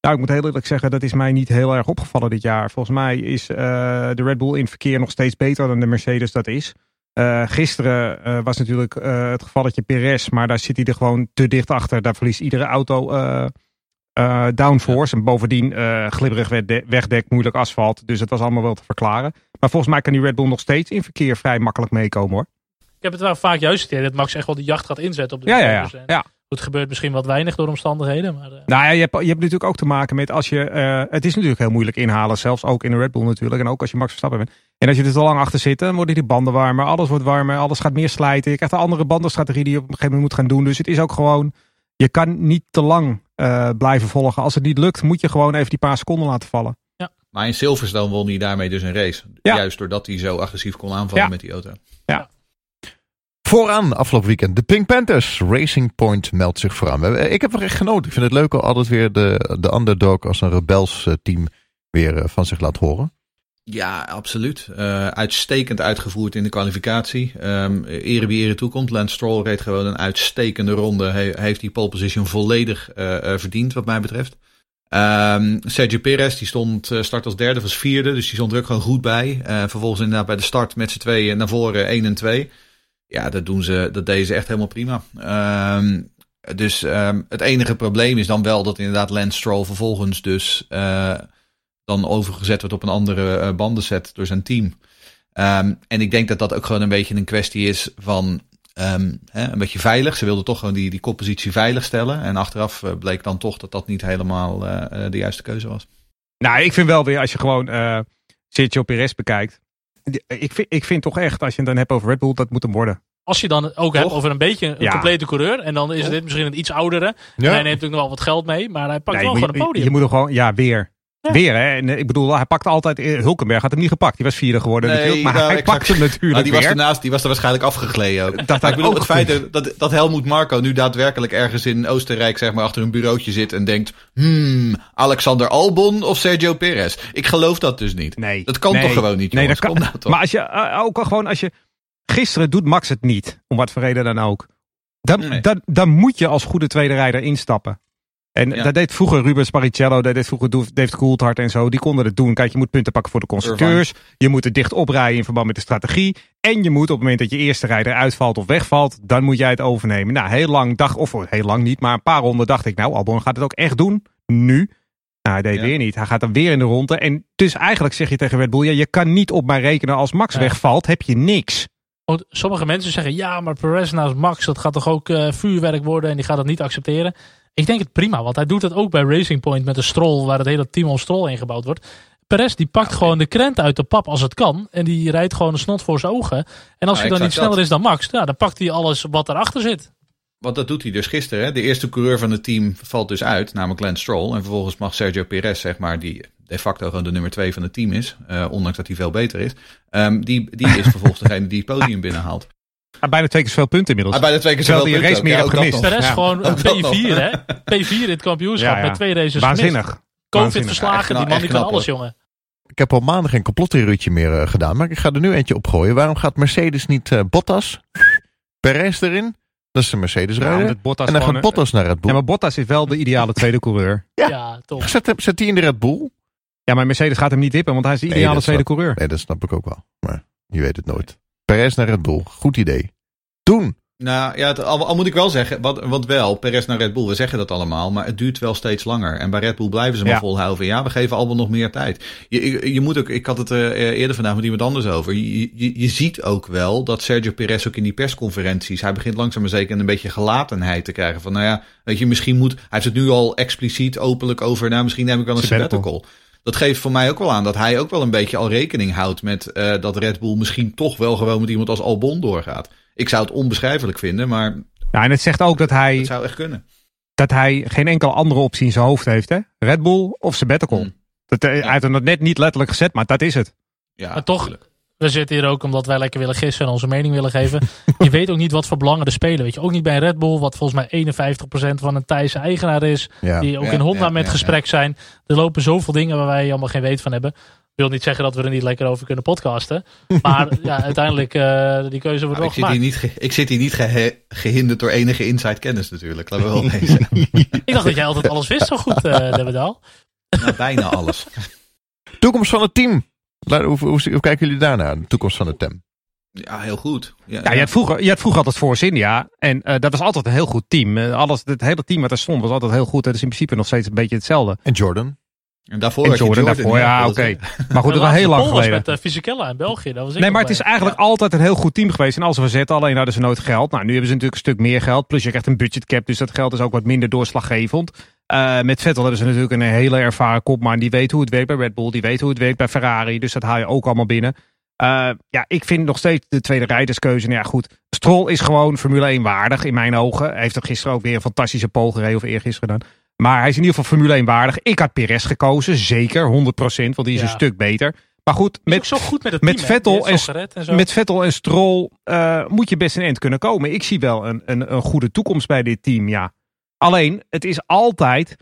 Nou, ik moet heel eerlijk zeggen, dat is mij niet heel erg opgevallen dit jaar. Volgens mij is de Red Bull in verkeer nog steeds beter dan de Mercedes dat is. Eh, gisteren eh, was natuurlijk eh, het gevalletje Perez, maar daar zit hij er gewoon te dicht achter. Daar verliest iedere auto downforce. En bovendien glibberig wegde- wegdek, moeilijk asfalt. Dus het was allemaal wel te verklaren. Maar volgens mij kan die Red Bull nog steeds in verkeer vrij makkelijk meekomen hoor. Ik heb het wel vaak juist het dat Max echt wel de jacht gaat inzetten op de Ja, ja, ja. ja. Het gebeurt misschien wat weinig door omstandigheden. Maar, eh, Nou ja, je hebt, je hebt natuurlijk ook te maken met als je. eh, het is natuurlijk heel moeilijk inhalen, zelfs ook in de Red Bull natuurlijk. En ook als je Max Verstappen bent. En als je er te lang achter zit, dan worden die banden warmer. Alles wordt warmer, alles gaat meer slijten. Je krijgt een andere bandenstrategie die je op een gegeven moment moet gaan doen. Dus het is ook gewoon. Je kan niet te lang eh, blijven volgen. Als het niet lukt, moet je gewoon even die paar seconden laten vallen. Maar in Silverstone won hij daarmee dus een race. Ja. Juist doordat hij zo agressief kon aanvallen Ja. met die auto. Vooraan afgelopen weekend de Pink Panthers. Racing Point meldt zich vooraan. Hebben- Ik heb er echt genoten. Ik vind het leuk al altijd weer de, de underdog als een rebels eh, team weer eh, van zich laat horen. Ja, absoluut. Eh, uitstekend uitgevoerd in de kwalificatie. Um, ere wie ere toekomt. Lance Stroll reed gewoon een uitstekende ronde. Heeft die pole position volledig eh, eh, verdiend wat mij betreft. Ehm, Sergio Perez die stond eh, start als derde, was vierde. Dus die stond er ook gewoon goed bij. Eh, vervolgens inderdaad bij de start met z'n tweeën naar voren 1 en 2. Ja, dat, doen ze, dat deden ze echt helemaal prima. Ehm, dus ehm, het enige probleem is dan wel dat inderdaad Lance Stroll vervolgens dus eh, dan overgezet wordt op een andere eh, bandenset door zijn team. Ehm, en ik denk dat dat ook gewoon een beetje een kwestie is van hè, een beetje veilig. Ze wilden toch gewoon die, die koppositie veilig stellen. En achteraf eh, bleek dan toch dat dat niet helemaal de juiste keuze was. Nou, ik vind wel weer als je gewoon Sergio Perez bekijkt. Ik vind, ik vind toch echt, als je het dan hebt over Red Bull, dat moet hem worden. als je dan ook hebt over een beetje een Ja. complete coureur. En dan is Toch? dit misschien een iets oudere. En hij neemt natuurlijk nog wel wat geld mee. Maar hij pakt Nee, wel je, gewoon een podium. je moet er gewoon, ja, weer. Ja. Weer, hè. En, eh, ik bedoel, hij pakte altijd, eh, Hulkenberg had hem niet gepakt. Die was vierde geworden Nee, natuurlijk. Maar nou, hij exact. pakte hem natuurlijk Maar die was, weer. ernaast, die was er waarschijnlijk afgegleden ook. Dat ik bedoel, ook het feit dat, dat Helmoet Marco nu daadwerkelijk ergens in Oostenrijk zeg maar, achter een bureautje zit en denkt... Hmm, Alexander Albon of Sergio Perez? Ik geloof dat dus niet. Nee. Dat kan Nee. toch gewoon niet, Nee, dat kan. Nou toch. Maar als je, eh, ook al gewoon als je, gisteren doet Max het niet. Om wat voor reden dan ook. Dan, Nee. dan, dan moet je als goede tweede rijder instappen. En Ja. dat deed vroeger Rubens Barrichello, dat deed vroeger David Coulthard en zo. Die konden het doen. Kijk, je moet punten pakken voor de constructeurs. Je moet het dicht oprijden in verband met de strategie. En je moet op het moment dat je eerste rijder uitvalt of wegvalt, dan moet jij het overnemen. Nou, heel lang dacht, of heel lang niet, maar een paar ronden dacht ik, nou, Albon gaat het ook echt doen. Nu. Nou, hij deed Ja. weer niet. Hij gaat dan weer in de ronde. En dus eigenlijk zeg je tegen Red Bull, ja, je kan niet op mij rekenen als Max Ja. wegvalt, heb je niks. Want sommige mensen zeggen, ja, maar Perez naast Max, dat gaat toch ook eh, vuurwerk worden en die gaat het niet accepteren. Ik denk het prima, want hij doet het ook bij Racing Point met de Stroll, waar het hele team om Stroll ingebouwd wordt. Perez die pakt gewoon de krent uit de pap als het kan en die rijdt gewoon een snot voor zijn ogen. En als Ja, hij dan niet sneller dat. is dan Max, ja, dan pakt hij alles wat erachter zit. Want dat doet hij dus gisteren. Hè? De eerste coureur van het team valt dus uit, namelijk Lance Stroll. En vervolgens mag Sergio Perez, zeg maar, die de facto gewoon de nummer twee van het team is, eh, ondanks dat hij veel beter is, ehm, die, die is <laughs> vervolgens degene die het podium binnenhaalt. Ah, bijna twee keer zoveel punten inmiddels. Ah, bijna twee keer Terwijl zoveel die punten race ook. meer Ja, hebt gemist. Perez Ja. gewoon een <laughs> Ook dat P4, hè? P4 in het kampioenschap Ja, ja. met twee races gemist. Waanzinnig. Covid verslagen, die man die kan alles, jongen. Ik heb al maanden geen complottheorietje meer eh, gedaan, maar ik ga er nu eentje op gooien. Waarom gaat Mercedes niet eh, Bottas, Perez erin? Dat is een Mercedes Ja, Bottas en dan gaat Bottas naar Red Bull. Ja, maar Bottas is wel de ideale tweede coureur. <laughs> Ja. Ja, toch. Zet, hem- zet die in de Red Bull? Ja, maar Mercedes gaat hem niet dippen, want hij is de ideale tweede snap- coureur. Nee, dat snap ik ook wel. Maar je weet het nooit. Perez naar Red Bull. Goed idee. Doen. Nou ja, het, al, al moet ik wel zeggen, wat, wat wel, Perez naar Red Bull, we zeggen dat allemaal, maar het duurt wel steeds langer. En bij Red Bull blijven ze maar Ja. volhouden. van, Ja, we geven allemaal nog meer tijd. Je, je, je moet ook, ik had het eh, eerder vandaag met iemand anders over. Je, je, je ziet ook wel dat Sergio Perez ook in die persconferenties, hij begint langzaam maar zeker een beetje gelatenheid te krijgen. Van nou ja, weet je, misschien moet, hij heeft het nu al expliciet openlijk over, nou misschien neem ik wel een Sabbatical. sabbatical. Dat geeft voor mij ook wel aan dat hij ook wel een beetje al rekening houdt met eh, dat Red Bull misschien toch wel gewoon met iemand als Albon doorgaat. Ik zou het onbeschrijfelijk vinden, maar Ja, en het zegt ook dat hij, het zou echt kunnen. dat hij geen enkele andere optie in zijn hoofd heeft. Hè? Red Bull of sabbatical. Hmm. Dat, eh, Hij heeft het net niet letterlijk gezet, maar dat is het. Ja, Maar toch, tuurlijk. we zitten hier ook omdat wij lekker willen gissen en onze mening willen geven. <laughs> je weet ook niet wat voor belangen er spelen. Weet je, ook niet bij Red Bull, wat volgens mij 51% van een Thaise eigenaar is. Ja. Die ook Ja, in Honda ja, met ja, gesprek zijn. Er lopen zoveel dingen waar wij allemaal geen weet van hebben. Ik wil niet zeggen dat we er niet lekker over kunnen podcasten. Maar <laughs> ja, uiteindelijk, eh, die keuze wordt Nou, wel ik, zit hier niet ge- ik zit hier niet gehe- gehinderd door enige inside kennis natuurlijk. Laten we wel wezen. <laughs> Ik dacht dat jij altijd alles wist zo goed, eh <laughs> Debbedaal. nou, bijna alles. Toekomst van het team. Laat- Hoe, hoe, hoe kijken jullie daarnaar? De toekomst van het team. Ja, heel goed. Ja, Ja, je had vroeger, je had vroeger altijd Force India. En eh, dat was altijd een heel goed team. Alles, het hele team wat er stond was altijd heel goed. Het is in principe nog steeds een beetje hetzelfde. En Jordan. En daarvoor En had je Jordan, daarvoor, ja, oké. is- Maar goed, dat was De heel lang was geleden. met uh, Fisichella in België. Dat was ik Nee, maar het is eigenlijk altijd een heel goed team geweest. En als we zetten, alleen hadden ze nooit geld. Nou, nu hebben ze natuurlijk een stuk meer geld. Plus je krijgt een budgetcap, dus dat geld is ook wat minder doorslaggevend. Eh, met Vettel hebben ze natuurlijk een hele ervaren kopman. Die weet hoe het werkt bij Red Bull. Die weet hoe het werkt bij Ferrari. Dus dat haal je ook allemaal binnen. Eh, ja, ik vind nog steeds de tweede rijderskeuze. Nou ja, goed. Stroll is gewoon Formule 1 waardig in mijn ogen. Hij heeft er gisteren ook weer een fantastische pole gereden. Of eergisteren dan. Maar hij is in ieder geval Formule 1 waardig. Ik had Perez gekozen. Zeker, 100%. Want die is Ja. een stuk beter. Maar goed, met zo goed met het met team, hè? Vettel en- zo gered en zo. met Vettel en Stroll eh, moet je best een eind kunnen komen. Ik zie wel een, een, een goede toekomst bij dit team, ja. Alleen, het is altijd...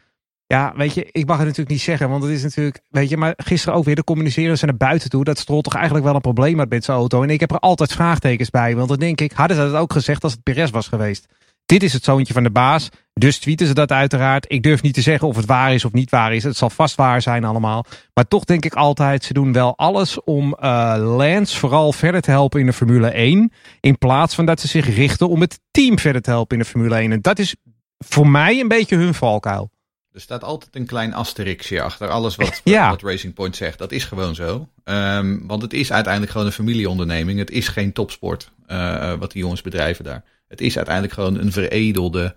Ja, weet je, ik mag het natuurlijk niet zeggen, want het is natuurlijk... Weet je, maar gisteren ook weer de communiceren ze naar buiten toe... dat Stroll toch eigenlijk wel een probleem had met zijn auto. En ik heb er altijd vraagtekens bij, want dan denk ik... hadden ze dat ook gezegd als het Perez was geweest. Dit is het zoontje van de baas, dus tweeten ze dat uiteraard. Ik durf niet te zeggen of het waar is of niet waar is. Het zal vast waar zijn allemaal. Maar toch denk ik altijd, ze doen wel alles om eh Lance vooral verder te helpen in de Formule 1. In plaats van dat ze zich richten om het team verder te helpen in de Formule 1. En dat is voor mij een beetje hun valkuil. Er staat altijd een klein asterixje achter alles wat, <laughs> Ja. wat Racing Point zegt. Dat is gewoon zo. Ehm, want het is uiteindelijk gewoon een familieonderneming. Het is geen topsport eh, wat die jongens bedrijven daar. Het is uiteindelijk gewoon een veredelde,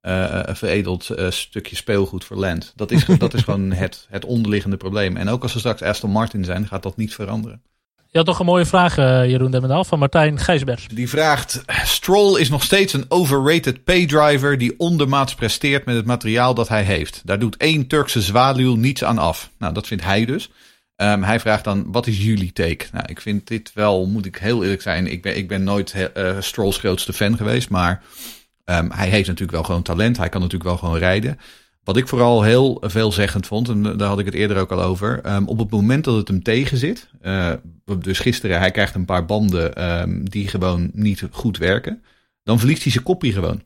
eh, een veredeld eh, stukje speelgoed voor Land. Dat is, dat is gewoon het, het onderliggende probleem. En ook als er straks Aston Martin zijn, gaat dat niet veranderen. Je had toch een mooie vraag, eh, Jeroen Demmendaal, van Martijn Gijsbers. Die vraagt: Stroll is nog steeds een overrated paydriver die ondermaats presteert met het materiaal dat hij heeft. Daar doet één Turkse zwaluw niets aan af. Nou, dat vindt hij dus. Ehm, hij vraagt dan: wat is jullie take? Nou, ik vind dit wel, moet ik heel eerlijk zijn. Ik ben, ik ben nooit eh, Strolls grootste fan geweest, maar ehm, hij heeft natuurlijk wel gewoon talent. Hij kan natuurlijk wel gewoon rijden. Wat ik vooral heel veelzeggend vond, en daar had ik het eerder ook al over. ehm, op het moment dat het hem tegenzit. eh, dus gisteren, hij krijgt een paar banden die gewoon niet goed werken. Dan verliest hij zijn koppie gewoon.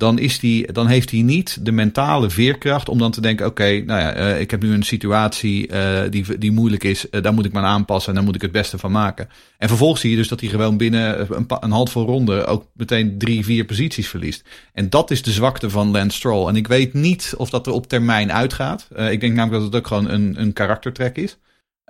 Dan, is die, dan heeft hij niet de mentale veerkracht om dan te denken: oké, nou ja, eh, ik heb nu een situatie eh, die, die moeilijk is. eh, daar moet ik me aan aanpassen en daar moet ik het beste van maken. En vervolgens zie je dus dat hij gewoon binnen een, een handvol ronden ook meteen drie, vier posities verliest. En dat is de zwakte van Lance Stroll. En ik weet niet of dat er op termijn uitgaat. Ik denk namelijk dat het ook gewoon een, een karaktertrek is.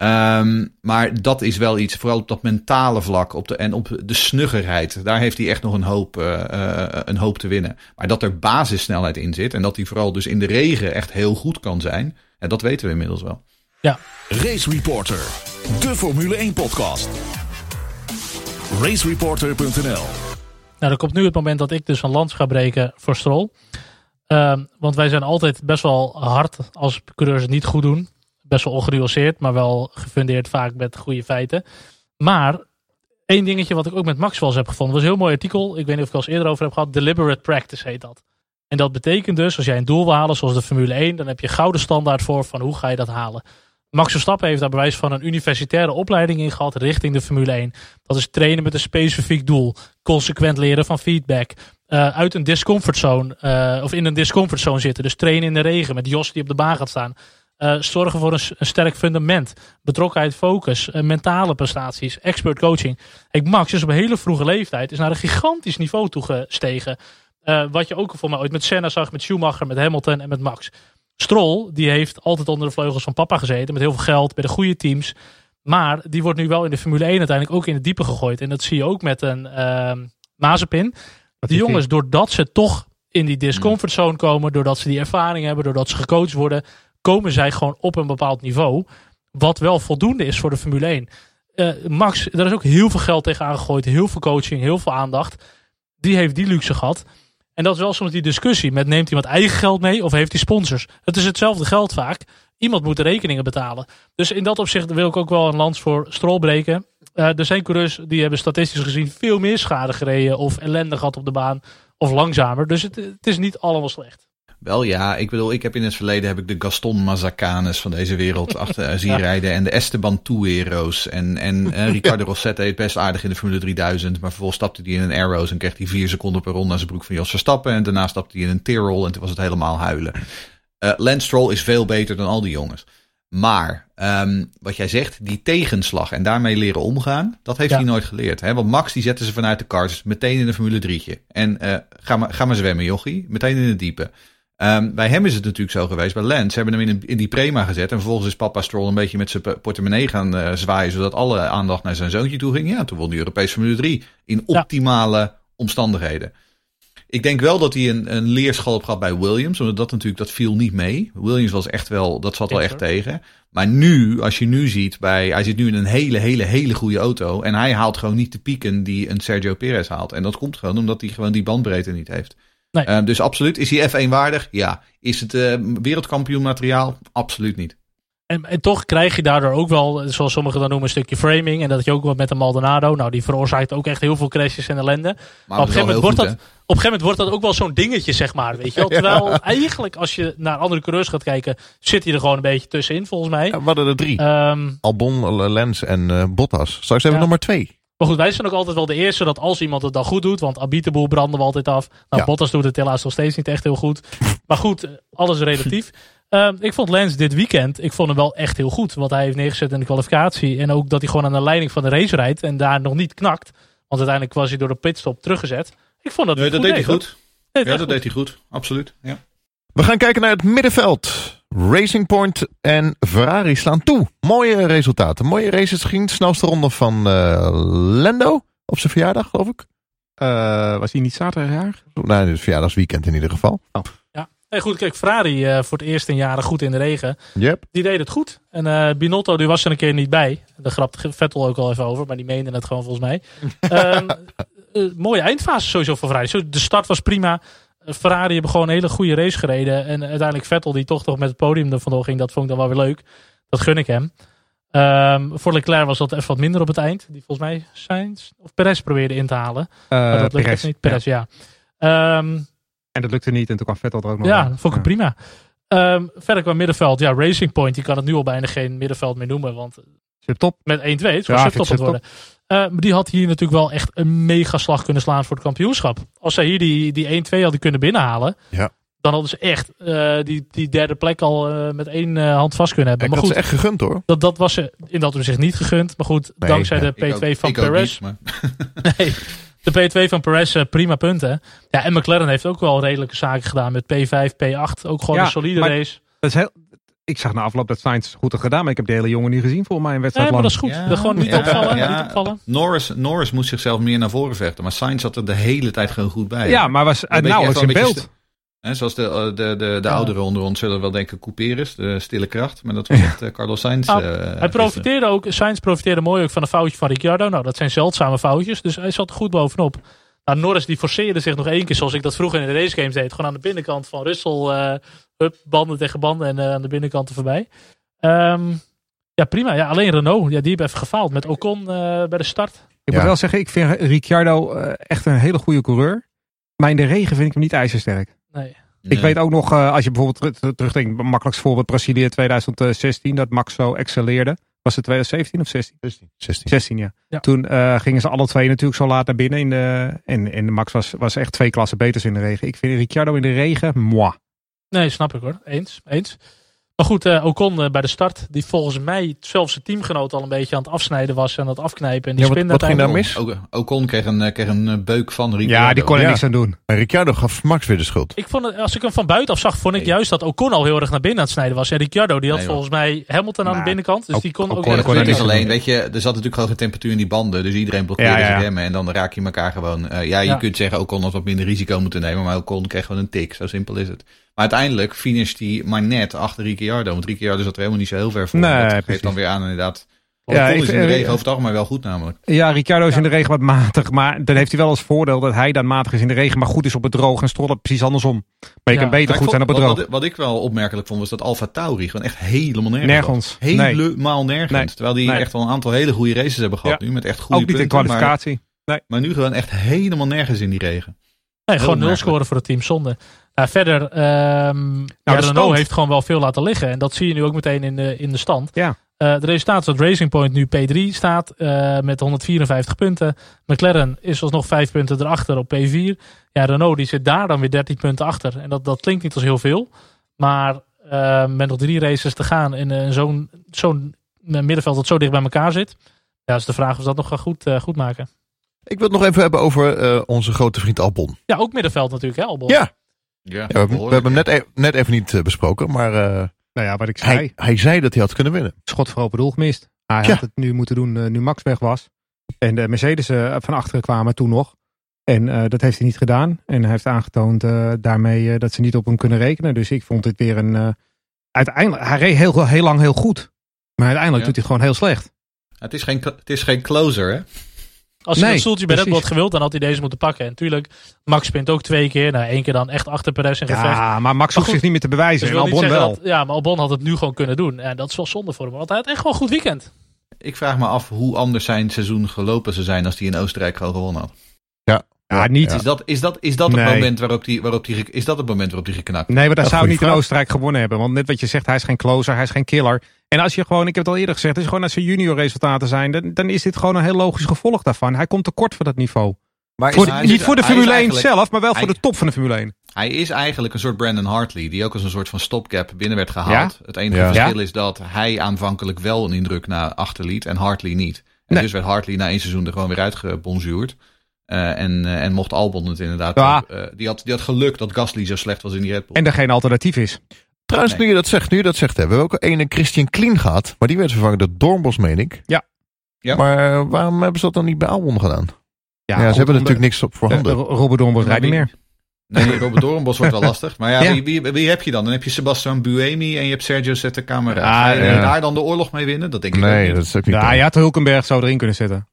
Ehm, maar dat is wel iets, vooral op dat mentale vlak op de, en op de snuggerheid. Daar heeft hij echt nog een hoop, eh, eh, een hoop te winnen. Maar dat er basissnelheid in zit en dat hij vooral dus in de regen echt heel goed kan zijn. En dat weten we inmiddels wel. Race Reporter, de Formule 1 podcast. Racereporter.nl Nou, dan komt nu het moment dat ik dus een lans ga breken voor Stroll. Ehm, want wij zijn altijd best wel hard als coureurs het niet goed doen. Best wel ongenuanceerd, maar wel gefundeerd vaak met goede feiten. Maar één dingetje wat ik ook met Max wel eens heb gevonden. was een heel mooi artikel. Ik weet niet of ik al eens eerder over heb gehad. Deliberate practice heet dat. En dat betekent dus, als jij een doel wil halen zoals de Formule 1, dan heb je gouden standaard voor van hoe ga je dat halen. Max Verstappen heeft daar bewijs van een universitaire opleiding in gehad richting de Formule 1. Dat is trainen met een specifiek doel. Consequent leren van feedback. eh, uit een discomfortzone, eh, of in een discomfortzone zitten. Dus trainen in de regen met Jos die op de baan gaat staan. Eh, zorgen voor een, sterk fundament. Betrokkenheid, focus, eh, mentale prestaties, expert coaching. Kijk, Max is op een hele vroege leeftijd is naar een gigantisch niveau toegestegen. Eh, wat je ook voor mij ooit met Senna zag, met Schumacher, met Hamilton en met Max. Stroll, die heeft altijd onder de vleugels van papa gezeten. Met heel veel geld, bij de goede teams. Maar die wordt nu wel in de Formule 1 uiteindelijk ook in het diepe gegooid. En dat zie je ook met een ehm Mazepin. Die jongens, doordat ze toch in die discomfortzone komen, doordat ze die ervaring hebben, doordat ze gecoacht worden, komen zij gewoon op een bepaald niveau. Wat wel voldoende is voor de Formule 1. Eh, Max, daar is ook heel veel geld tegen aangegooid, heel veel coaching, heel veel aandacht. Die heeft die luxe gehad. En dat is wel soms die discussie met neemt iemand eigen geld mee of heeft hij sponsors? Het is hetzelfde geld vaak. Iemand moet de rekeningen betalen. Dus in dat opzicht wil ik ook wel een lans voor Stroll breken. Eh, er zijn coureurs die hebben statistisch gezien veel meer schade gereden of ellende gehad op de baan of langzamer. Dus het is niet allemaal slecht. Wel ja, ik bedoel, ik heb in het verleden heb ik de Gaston Mazzacanes van deze wereld achter eh, zien Ja. rijden. En de Esteban Tuero's. En, en <laughs> eh, Ricardo Rossetti deed best aardig in de Formule 3000. Maar vervolgens stapte hij in een Arrows en kreeg hij vier seconden per ronde naar zijn broek van Jos Verstappen. En daarna stapte hij in een Tyrrell en toen was het helemaal huilen. Eh Lance Stroll is veel beter dan al die jongens. Maar ehm, wat jij zegt, die tegenslag en daarmee leren omgaan, dat heeft Ja. hij nooit geleerd. Hè? Want Max die zetten ze vanuit de cars meteen in een Formule 3'tje. En ga, maar, ga maar zwemmen, jochie. Meteen in het diepe. Ehm, bij hem is het natuurlijk zo geweest. Bij Lance hebben hem in, een- in die Prema gezet. En vervolgens is papa Stroll een beetje met zijn portemonnee gaan eh, zwaaien. Zodat alle aandacht naar zijn zoontje toe ging. Ja, toen won hij Europees Formule 3. In Ja. optimale omstandigheden. Ik denk wel dat hij een, een leerschool heeft gehad bij Williams. Omdat dat natuurlijk, dat viel niet mee. Williams was echt wel, dat zat wel echt tegen. Maar nu, als je nu ziet bij, hij zit nu in een hele, hele, hele goede auto. En hij haalt gewoon niet de pieken die een Sergio Perez haalt. En dat komt gewoon omdat hij gewoon die bandbreedte niet heeft. Nee. Eh, dus absoluut. Is hij F1 waardig? Ja. Is het eh wereldkampioen materiaal? Absoluut niet. En, en toch krijg je daardoor ook wel, zoals sommigen dan noemen, een stukje framing. En dat je ook wat met een Maldonado. Nou, die veroorzaakt ook echt heel veel crashes en ellende. Maar, op een gegeven moment wordt dat... Op een gegeven moment wordt dat ook wel zo'n dingetje, zeg maar. Weet je wel? <laughs> Terwijl eigenlijk, als je naar andere coureurs gaat kijken, zit hij er gewoon een beetje tussenin, volgens mij. Ja, we hadden er drie. Ehm, Albon, Lens en eh, Bottas. Straks hebben we Ja. nog maar twee. Maar goed, wij zijn ook altijd wel de eerste dat als iemand het dan goed doet, want Abiteboel branden we altijd af. Nou, Ja. Bottas doet het helaas nog steeds niet echt heel goed. Maar goed, alles relatief. <laughs> Ehm, ik vond Lens dit weekend, ik vond hem wel echt heel goed. Wat hij heeft neergezet in de kwalificatie. En ook dat hij gewoon aan de leiding van de race rijdt en daar nog niet knakt. Want uiteindelijk was hij door de pitstop teruggezet. Ik vond dat Nee, dat goed deed hij goed. Deed Ja, dat goed. deed hij goed. Absoluut. Ja. We gaan kijken naar het middenveld. Racing Point en Ferrari slaan toe. Mooie resultaten. Mooie races. Ging de snelste ronde van eh, Lando op zijn verjaardag, geloof ik. Eh, was hij niet zaterdagjarig? Nou, het verjaardagsweekend in ieder geval. Nee, goed, kijk, Ferrari eh, voor het eerst in jaren goed in de regen. Yep. Die deed het goed. En eh, Binotto die was er een keer niet bij. Daar grapte Vettel ook al even over, maar die meende het gewoon volgens mij. <laughs> Ehm, eh, mooie eindfase sowieso voor Ferrari. Zo, De start was prima. Ferrari hebben gewoon een hele goede race gereden. En uiteindelijk Vettel die toch nog met het podium er vandoor ging. Dat vond ik dan wel weer leuk. Dat gun ik hem. Ehm, voor Leclerc was dat even wat minder op het eind. Die volgens mij Sainz of Perez probeerde in te halen. Maar Eh dat lukte Perez. niet. Perez, ja. Ehm, En dat lukte niet en toen kwam Vettel er ook nog ja, vond ik prima. Ehm, verder qua middenveld. Ja, Racing Point. Die kan het nu al bijna geen middenveld meer noemen. Want top. met 1-2, het zou Ja, subtop vind ik worden. Eh, maar die had hier natuurlijk wel echt een mega slag kunnen slaan voor het kampioenschap. Als zij hier die, die 1-2 hadden kunnen binnenhalen. Ja. Dan hadden ze echt eh, die, die derde plek al eh, met één eh, hand vast kunnen hebben. Ik maar had goed, ze echt gegund hoor. dat, dat was ze in dat opzicht niet gegund. Maar goed, Nee, dankzij ja, de Ik P2 ook- van ik ook Perez. niet, maar- <laughs> Nee, de P2 van Perez, eh, prima punten. Ja, en McLaren heeft ook wel redelijke zaken gedaan met P5, P8. Ook gewoon Ja, een solide maar- race. Dat is heel, ik zag na afloop dat Sainz goed had gedaan, maar ik heb de hele jongen niet gezien voor mij in Nee, wedstrijd maar lang. dat is goed. Ja, Dat gewoon niet ja, opvallen. ja. Niet opvallen. Norris, Norris moest zichzelf meer naar voren vechten. Maar Sainz zat er de hele tijd gewoon goed bij. Ja, maar was nauwelijks echt in beeld. Hè, zoals de, eh, de, de, de Ja. ouderen onder ons zullen wel denken Couperus, de stille kracht. Maar dat was echt eh, Carlos Sainz. Ah, eh, Hij gisteren. profiteerde ook, Sainz profiteerde mooi ook van een foutje van Ricciardo. Nou, dat zijn zeldzame foutjes, dus hij zat er goed bovenop. Nou, Norris die forceerde zich nog één keer, zoals ik dat vroeger in de racegames deed. Gewoon aan de binnenkant van Russell, eh hup, banden tegen banden en eh, aan de binnenkant er voorbij. Ehm, ja, prima. Ja, alleen Renault, ja, die heeft even gefaald met Ocon eh, bij de start. Ik Ja. moet wel zeggen, ik vind Ricciardo eh, echt een hele goede coureur. Maar in de regen vind ik hem niet ijzersterk. Nee. Ik weet ook nog, eh, als je bijvoorbeeld ter- terugdenkt, makkelijkst voorbeeld Brazilië 2016, dat Max zo excelleerde. Was het 2017 of 16? 16. 16, ja. Ja. Toen eh, gingen ze alle twee natuurlijk zo laat naar binnen. In de, en, en Max was, was echt twee klassen beters in de regen. Ik vind Ricciardo in de regen, moi. Nee, snap ik hoor. Eens. Eens. Maar goed, eh, Ocon eh, bij de start, die volgens mij zelfs zijn teamgenoot al een beetje aan het afsnijden was en aan het afknijpen. En die Ja, wat- spinde wat ging daar mis? Ocon kreeg een, eh, kreeg een beuk van Ricciardo. Ja, die kon er Ja. niks aan doen. En Ricciardo gaf Max weer de schuld. Ik vond het, als ik hem van buitenaf zag, vond ik Nee. juist dat Ocon al heel erg naar binnen aan het snijden was. En Ricciardo, die had Nee, volgens mij Hamilton aan de Nou, binnenkant. Dus die kon ook Ocon weer- Het kon er aan alleen, doen. weet je, er zat natuurlijk gewoon geen temperatuur in die banden. Dus iedereen blokkeerde Ja, ja, remmen. En dan raak je elkaar gewoon... eh, ja, je Ja. kunt zeggen, Ocon had wat minder risico moeten nemen. Maar Ocon kreeg gewoon een tik. Zo simpel is het. Maar uiteindelijk finisht hij maar net achter Ricciardo. Want Ricciardo zat er helemaal niet zo heel ver voor. Nee, dat precies. geeft dan weer aan inderdaad. Ja, ik- is in de eh, regen over het algemeen wel goed namelijk. Ja, Ricciardo is in de regen wat matig. Maar dan heeft hij wel als voordeel dat hij dan matig is in de regen. Maar goed is op het droog. En Stroll het precies andersom. Maar je Ja. kan beter goed zijn op het wat, droog. wat, wat ik wel opmerkelijk vond, was dat Alfa Tauri gewoon echt helemaal nergens Nergens. Nee. Helemaal nergens. Nee. Terwijl die Nee. echt wel een aantal hele goede races hebben gehad Ja. nu. Met echt goede Ook niet in punten. Maar, kwalificatie. maar nu gewoon echt helemaal nergens in die regen. Nee, gewoon nul scoren voor het team, zonde. Nou, verder, ehm ja, de Renault heeft gewoon wel veel laten liggen. En dat zie je nu ook meteen in de, in de stand. Ja. Eh, de resultaat is dat Racing Point nu P3 staat eh, met 154 punten. McLaren is alsnog 5 punten erachter op P4. Ja, Renault die zit daar dan weer 13 punten achter. En dat, dat klinkt niet als heel veel. Maar eh, met nog drie races te gaan in eh, zo'n zo'n middenveld dat zo dicht bij elkaar zit. Ja, is de vraag of ze dat nog gaan goed, eh, goed maken. Ik wil het nog even hebben over eh, onze grote vriend Albon. Ja, ook middenveld natuurlijk, hè, Albon. Ja, Ja, Ja, we, hebben- we hebben hem net, e- net even niet eh, besproken, maar eh, Nou ja, wat ik zei. hij, hij zei dat hij had kunnen winnen. schot voor open doel gemist. Hij Ja. had het nu moeten doen eh, nu Max weg was. En de Mercedes van achteren kwamen toen nog. En eh, dat heeft hij niet gedaan. En hij heeft aangetoond eh, daarmee dat ze niet op hem kunnen rekenen. Dus ik vond dit weer een... eh, uiteindelijk, hij reed heel, heel lang heel goed. Maar uiteindelijk Ja. doet hij gewoon heel slecht. Het is geen, het is geen closer, hè? Als hij Nee, dat stoeltje bij Red Bull precies. had gewild, dan had hij deze moeten pakken. En natuurlijk, Max spint ook twee keer. Nou, één keer dan echt achter Perez in gevecht. Ja, maar Max hoeft zich niet meer te Dus bewijzen. ik en Albon wel. dat, ja, maar Albon had het nu gewoon kunnen doen. En dat is wel zonde voor hem. Want hij had echt gewoon een goed weekend. Ik vraag me af hoe anders zijn seizoen gelopen zou zijn als hij in Oostenrijk gewoon gewonnen had. Ja, niet. Is dat, is dat, is dat het moment waarop hij waarop die, is dat het moment waarop hij geknakt Nee, maar daar Ja, zou niet in. Oostenrijk gewonnen hebben. Want net wat je zegt, hij is geen closer, hij is geen killer. En als je gewoon, ik heb het al eerder gezegd, je gewoon als zijn junior resultaten zijn, dan, dan is dit gewoon een heel logisch gevolg daarvan. Hij komt tekort voor dat niveau. Maar Voor is- is- niet voor de is Formule 1 eigenlijk- zelf, maar wel voor de top van de Formule 1. Hij is eigenlijk een soort Brandon Hartley, die ook als een soort van stopgap binnen werd gehaald. Het enige Ja. verschil is dat hij aanvankelijk wel een indruk naar achterliet en Hartley niet. En Nee. dus werd Hartley na één seizoen er gewoon weer uitgebonjourd. Eh en, eh, en mocht Albon het inderdaad. Ja. eh, die, had, die had geluk dat Gasly zo slecht was in die Red Bull. En er geen alternatief is. trouwens, Nee. nu je dat zegt, nu je dat zegt, hebben we ook een Christian Klien gehad. Maar die werd vervangen door Dornbos, meen ik. Ja. Ja. Maar waarom hebben ze dat dan niet bij Albon gedaan? Ja, goed, ze hebben natuurlijk niks op voor de- handen. de- Robert Dombos rijdt niet meer. Nee, Robert Doornbos wordt wel <laughs> lastig. Maar ja, Ja. Wie, wie, wie heb je dan? Dan heb je Sebastian Buemi en je hebt Sergio Sette Camera. Ja, Ga je ja. daar dan de oorlog mee winnen? Dat denk ik ook Nee, niet. dat is ook niet. Ja, je had Hulkenberg zo erin kunnen zetten.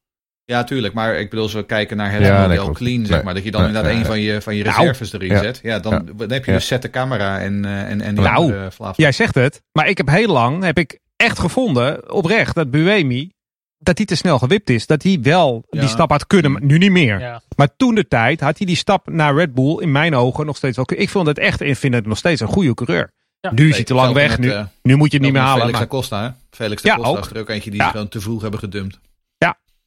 Ja, tuurlijk. Maar ik bedoel, als we kijken naar het Ja, model clean, zeg Nee. maar. Dat je dan Nee, inderdaad nee, een van je, van je Nou. reserves erin Ja. zet. Ja, dan, Ja. dan heb je Ja. dus Sette Camera en, eh, en, en die Nou. Vlaaf. Jij zegt het, maar ik heb heel lang, heb ik echt gevonden, oprecht, dat Buemi, dat hij te snel gewipt is. Dat hij wel Ja. die stap had kunnen, maar nu niet meer. Ja. Maar toen de tijd had hij die stap naar Red Bull in mijn ogen nog steeds wel. Ik vond het echt, ik vind het nog steeds een goede coureur. Ja. nu is hij te lang weg. met, Nu, eh, nu moet je het niet meer halen. Felix Maar, Acosta, hè? Felix de Ja, Costa ook. is er ook eentje die Ja. ze gewoon te vroeg hebben gedumpt.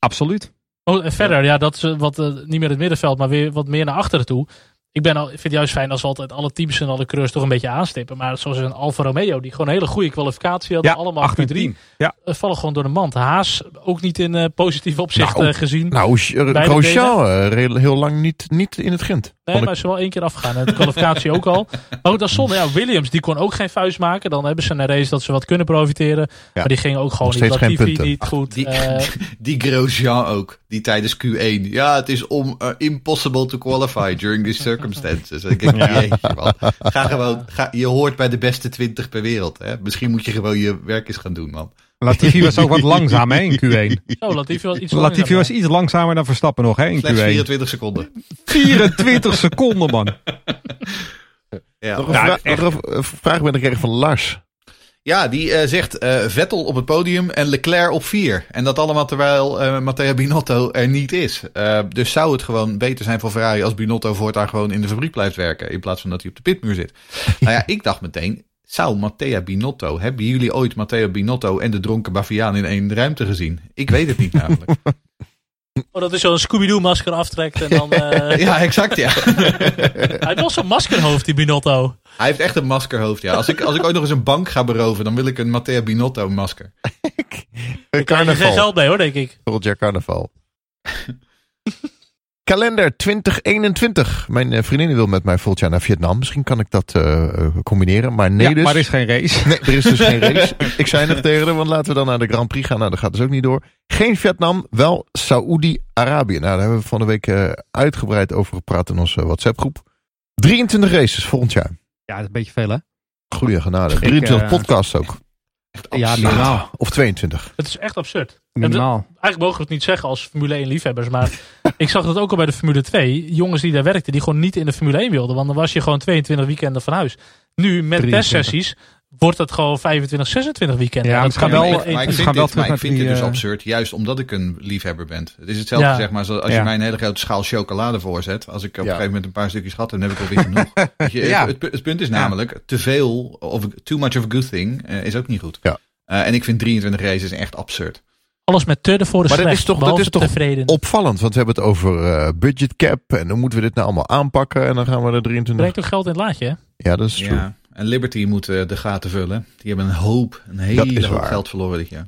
Absoluut. Oh, en verder, ja, dat is eh, wat eh, niet meer het middenveld, maar weer wat meer naar achteren toe. Ik ben al, ik vind het juist fijn als we altijd alle teams en alle coureurs toch een beetje aanstippen. Maar zoals een Alfa Romeo, die gewoon een hele goede kwalificatie had. Ja, allemaal 8 en Q3. 10. Ja. eh, vallen gewoon door de mand. Haas ook niet in eh, positief opzicht Nou, eh, gezien. Nou, Grosjean eh, reed heel lang niet, niet in het Gent. nee, Vond maar ze wel één keer afgegaan. En de kwalificatie ook al. Maar goed, dat is zonde. Ja, Williams, die kon ook geen vuist maken. Dan hebben ze een race dat ze wat kunnen profiteren. Maar die ging ook gewoon niet. Latifi niet goed. Die, <laughs> die Grosjean ook, die tijdens Q1. Ja, het is om, eh, impossible to qualify during these circumstances. Ik denk, <laughs> jeetje man. Ga gewoon, ga, je hoort bij de beste 20 per wereld. Hè? Misschien moet je gewoon je werk eens gaan doen, man. Latifi was ook wat <laughs> langzaam hè, in Q1. oh, Latifi was iets Latifi langzamer. was iets langzamer dan Verstappen nog hè, in Slechts Q1. 24 seconden. 24 seconden man. Ja. Nog een, vraag, nog een een vraag ben ik gekregen van Lars. Ja, die eh, zegt eh, Vettel op het podium en Leclerc op 4. En dat allemaal terwijl eh Matteo Binotto er niet is. Dus zou het gewoon beter zijn voor Ferrari als Binotto voortaan gewoon in de fabriek blijft werken. In plaats van dat hij op de pitmuur zit. <laughs> nou ja, ik dacht meteen, zou Matteo Binotto, hebben jullie ooit Matteo Binotto en de dronken Baviaan in één ruimte gezien? Ik weet het niet namelijk. <laughs> <laughs> Oh, dat is zo'n Scooby-Doo masker aftrekt en dan... eh, <laughs> ja, exact ja. <laughs> Hij heeft wel zo'n maskerhoofd, die Binotto. Hij heeft echt een maskerhoofd, ja. Als ik, als ik ooit nog eens een bank ga beroven, dan wil ik een Matteo Binotto masker. Een Daar krijg je geen carnaval. geld mee hoor, denk ik. Volgend jaar carnaval. Kalender 2021. Mijn eh, vriendin wil met mij volgend jaar naar Vietnam. Misschien kan ik dat eh, eh, combineren. Maar nee ja, dus. maar er is geen race. Nee, er is dus geen <laughs> race. Ik zei nog tegen haar, want laten we dan naar de Grand Prix gaan. Nou, dat gaat dus ook niet door. Geen Vietnam, wel Saoedi-Arabië. Nou, daar hebben we van de week uitgebreid over gepraat in onze WhatsApp-groep. 23 races volgend jaar. Ja, dat is een beetje veel hè. Goeie genade. Ik, 23 eh, podcasts ook. Ja, minimaal. Of 22. Het is echt absurd. Minimaal. Eigenlijk mogen we het niet zeggen als Formule 1 liefhebbers, maar <laughs> ik zag dat ook al bij de Formule 2. Jongens die daar werkten, die gewoon niet in de Formule 1 wilden, want dan was je gewoon 22 weekenden van huis. Nu met 23. testsessies wordt het gewoon 25, 26 weekenden. Ja, dat het kan wel- Maar ik vind gaan wel dit, terug maar ik naar vind die, dit dus eh, absurd, juist omdat ik een liefhebber ben. Het is hetzelfde, Ja. zeg maar, zoals als Ja. je mij een hele grote schaal chocolade voorzet. Als ik op een Ja. gegeven moment een paar stukjes gehad heb, dan heb ik alweer genoeg. <laughs> Je, Ja. het, pu- het punt is namelijk, te veel, of too much of a good thing, eh, is ook niet goed. Ja. Eh, en ik vind 23 races echt absurd. Alles met te ervoor is Maar dat slecht, is toch- dat is toch tevreden. Opvallend, want we hebben het over budget cap. En hoe moeten we dit nou allemaal aanpakken? En dan gaan we er 23. Brengt ook geld in het laadje, hè? Ja, dat is true. Ja. En Liberty moet eh, de gaten vullen. Die hebben een hoop, een Dat hele is hoop waar. geld verloren dit jaar.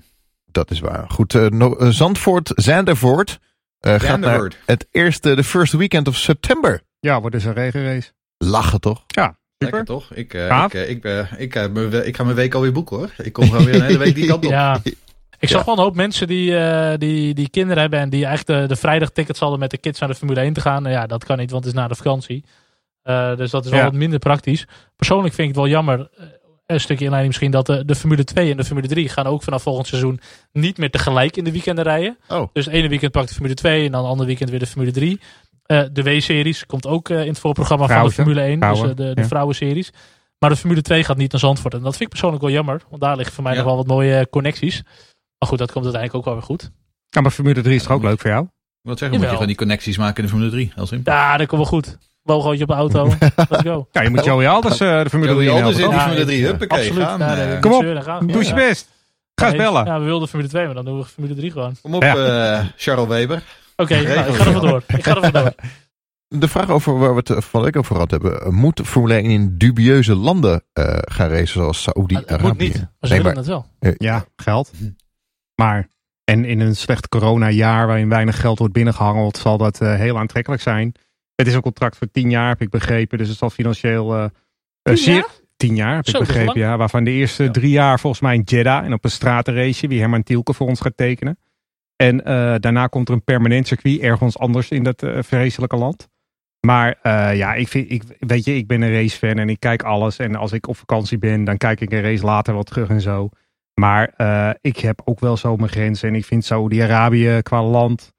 Dat is waar. Goed, eh, no- eh, Zandvoort, Zandervoort eh, gaat naar het eerste, de first weekend of september. Ja, wordt dus een regenrace. Lachen toch? Super. Lekker toch? Ik, ik, ik, ik, ga mijn week alweer boeken hoor. Ik kom gewoon weer een hele week die kant op. <laughs> Ja. Ik zag Ja. wel een hoop mensen die, eh, die, die kinderen hebben en die eigenlijk de, de vrijdag tickets hadden met de kids naar de Formule 1 te gaan. Nou ja, dat kan niet, want het is na de vakantie. Eh, dus dat is wel Ja. wat minder praktisch. Persoonlijk vind ik het wel jammer, eh, een stukje inleiding misschien, dat de, de Formule 2 en de Formule 3 gaan ook vanaf volgend seizoen niet meer tegelijk in de weekenden rijden. Oh. Dus het ene weekend pakt de Formule 2 en dan het andere weekend weer de Formule 3. Eh, de W-series komt ook eh, in het voorprogramma van de Formule 1, vrouwen, dus eh, de, de ja. vrouwenseries. Maar de Formule 2 gaat niet naar Zandvoort. En dat vind ik persoonlijk wel jammer, want daar liggen voor mij Ja. nog wel wat mooie connecties. Maar goed, dat komt uiteindelijk ook wel weer goed. Ja, maar Formule 3 is toch ook leuk voor jou? Wat zeggen, moet je gewoon die connecties maken in de Formule 3. Heel simpel. Ja, dat komt wel goed. Logootje op de auto. <laughs> Let's go. Ja, je moet Joey Alders eh, de Formule 3 Joey Alders in die toch? Ja, Formule 3. ik- Huppakee, Absoluut. gaan. Ja, nee, eh, ik Kom op, gaan. Doe je best. Ga eens bellen. Ja, we wilden Formule 2, maar dan doen we Formule 3 gewoon. Kom op, Ja. eh, Charles Weber. Oké, nou, ik ga er vandoor. Ik ga er vandoor. <laughs> De vraag over waar we het van de week over gehad hebben. eh, Moet Formule 1 in dubieuze landen eh, gaan racen zoals Saoedi-Arabië? niet, maar ze Nee, willen maar- het wel. Ja, geld. Maar, en in een slecht coronajaar waarin weinig geld wordt binnengehangeld, zal dat eh, heel aantrekkelijk zijn. Het is een contract voor tien jaar, heb ik begrepen. Dus het zal financieel eh, eh, Tien zeer... jaar? Tien jaar, heb ik begrepen, ja. Waarvan de eerste Ja. drie jaar volgens mij in Jeddah en op een stratenrace, wie Herman Tielke voor ons gaat tekenen. En eh, daarna komt er een permanent circuit ergens anders in dat eh, vreselijke land. Maar ja, ik vind, ik, weet je, ik ben een racefan en ik kijk alles. En als ik op vakantie ben, dan kijk ik een race later wel terug en zo. Maar ik heb ook wel zo mijn grenzen. En ik vind Saudi-Arabië qua land,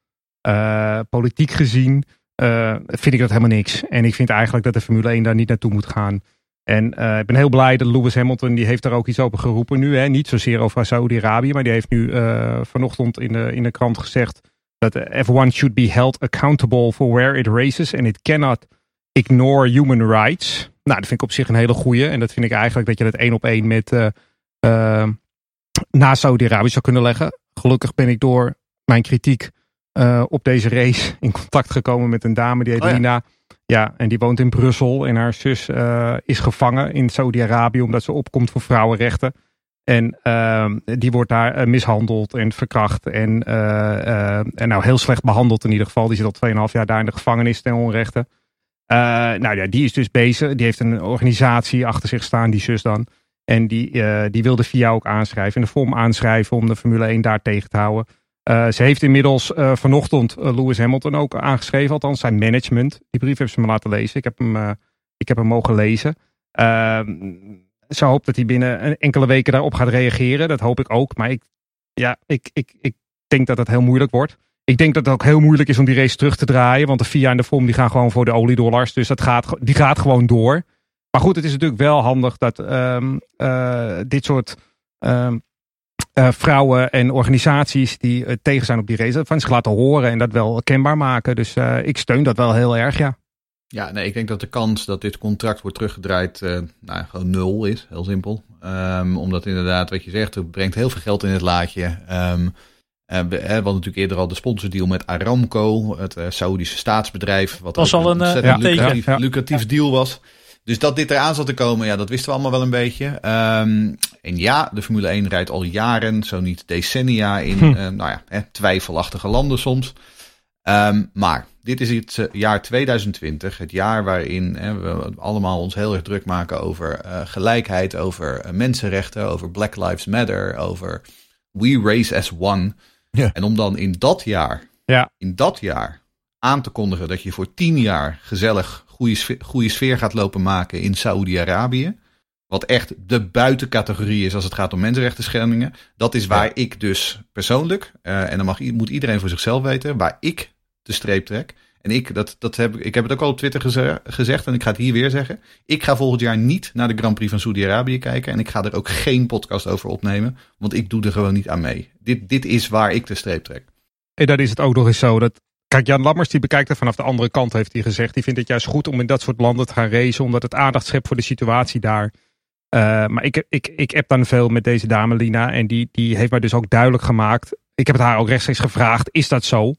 politiek gezien, eh, vind ik dat helemaal niks. En ik vind eigenlijk dat de Formule 1 daar niet naartoe moet gaan. En eh, ik ben heel blij dat Lewis Hamilton, die heeft daar ook iets over geroepen nu. Hè? Niet zozeer over Saudi-Arabië, maar die heeft nu eh, vanochtend in de, in de krant gezegd dat eh, F1 should be held accountable for where it races and it cannot ignore human rights. Nou, dat vind ik op zich een hele goeie. En dat vind ik eigenlijk dat je dat één op één met na Saudi-Arabië zou kunnen leggen. Gelukkig ben ik door mijn kritiek eh, op deze race in contact gekomen met een dame die heet Oh ja. Lina. Ja, en die woont in Brussel. En haar zus eh, is gevangen in Saudi-Arabië omdat ze opkomt voor vrouwenrechten. En ehm, die wordt daar eh, mishandeld en verkracht. En, en nou heel slecht behandeld in ieder geval. Die zit al 2,5 jaar daar in de gevangenis ten onrechte. Nou ja, die is dus bezig. Die heeft een organisatie achter zich staan, die zus dan. En die, die wilde via ook aanschrijven. In de vorm aanschrijven om de Formule 1 daar tegen te houden. Eh, ze heeft inmiddels eh, vanochtend eh, Lewis Hamilton ook aangeschreven. Althans zijn management. Die brief heeft ze me laten lezen. Ik heb hem, ik heb hem mogen lezen. Ehm, ze hoopt dat hij binnen enkele weken daarop gaat reageren. Dat hoop ik ook. Maar ik, ja, ik, ik, ik denk dat het heel moeilijk wordt. Ik denk dat het ook heel moeilijk is om die race terug te draaien. Want de FIA en de FOM die gaan gewoon voor de oliedollars. Dus dat gaat, die gaat gewoon door. Maar goed, het is natuurlijk wel handig dat ehm, eh, dit soort ehm, eh, vrouwen en organisaties die eh, tegen zijn op die race, van zich laten horen en dat wel kenbaar maken. Dus eh, ik steun dat wel heel erg, ja. Ja, nee, ik denk dat de kans dat dit contract wordt teruggedraaid eh, nou, gewoon nul is. Heel simpel. Ehm, omdat inderdaad, wat je zegt, het brengt heel veel geld in het laadje. Ehm eh, we we hadden natuurlijk eerder al de sponsordeal met Aramco, het eh, Saoedische staatsbedrijf. Wat Was ook al een, ja, lucratief, ja, ja. lucratief deal was. Dus dat dit eraan zat te komen, ja, dat wisten we allemaal wel een beetje. Ehm, en ja, de Formule 1 rijdt al jaren, zo niet decennia, in Hm. eh, nou ja, hè, twijfelachtige landen soms. Ehm, maar dit is het eh, jaar 2020, het jaar waarin hè, we allemaal ons heel erg druk maken over eh, gelijkheid, over mensenrechten, over Black Lives Matter, over We Race as One. Ja. En om dan in dat jaar, Ja. in dat jaar aan te kondigen dat je voor tien jaar gezellig goede sfeer, goede sfeer gaat lopen maken in Saoedi-Arabië. Wat echt de buitencategorie is als het gaat om mensenrechten schendingen. Dat is waar ik dus persoonlijk, eh, en dan mag, moet iedereen voor zichzelf weten, waar ik de streep trek. En ik, dat, dat heb, ik ik heb het ook al op Twitter geze- gezegd en ik ga het hier weer zeggen. Ik ga volgend jaar niet naar de Grand Prix van Saudi-Arabië kijken. En ik ga er ook geen podcast over opnemen, want ik doe er gewoon niet aan mee. Dit, dit is waar ik de streep trek. En dan is het ook nog eens zo dat. Kijk, Jan Lammers die bekijkt het vanaf de andere kant, heeft hij gezegd. Die vindt het juist goed om in dat soort landen te gaan racen, omdat het aandacht schept voor de situatie daar. Eh, maar ik, ik, ik app dan veel met deze dame Lina en die, die heeft mij dus ook duidelijk gemaakt. Ik heb het haar ook rechtstreeks gevraagd, is dat zo?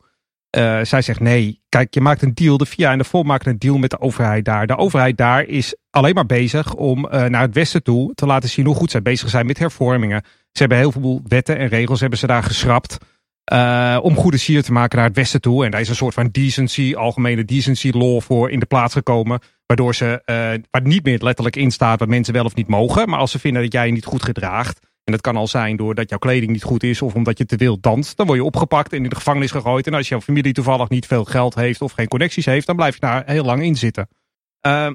eh, zij zegt nee, kijk, je maakt een deal. De VIA en de FOM maken een deal met de overheid daar. De overheid daar is alleen maar bezig om eh, naar het westen toe te laten zien hoe goed zij bezig zijn met hervormingen. Ze hebben heel veel wetten en regels hebben ze daar geschrapt. Eh, om goede sier te maken naar het westen toe. En daar is een soort van decency, algemene decency law voor in de plaats gekomen. Waardoor ze, eh, waar niet meer letterlijk in staat wat mensen wel of niet mogen. Maar als ze vinden dat jij je niet goed gedraagt. En dat kan al zijn doordat jouw kleding niet goed is of omdat je te wild danst. Dan word je opgepakt en in de gevangenis gegooid. En als jouw familie toevallig niet veel geld heeft of geen connecties heeft, dan blijf je daar heel lang in zitten. Uh,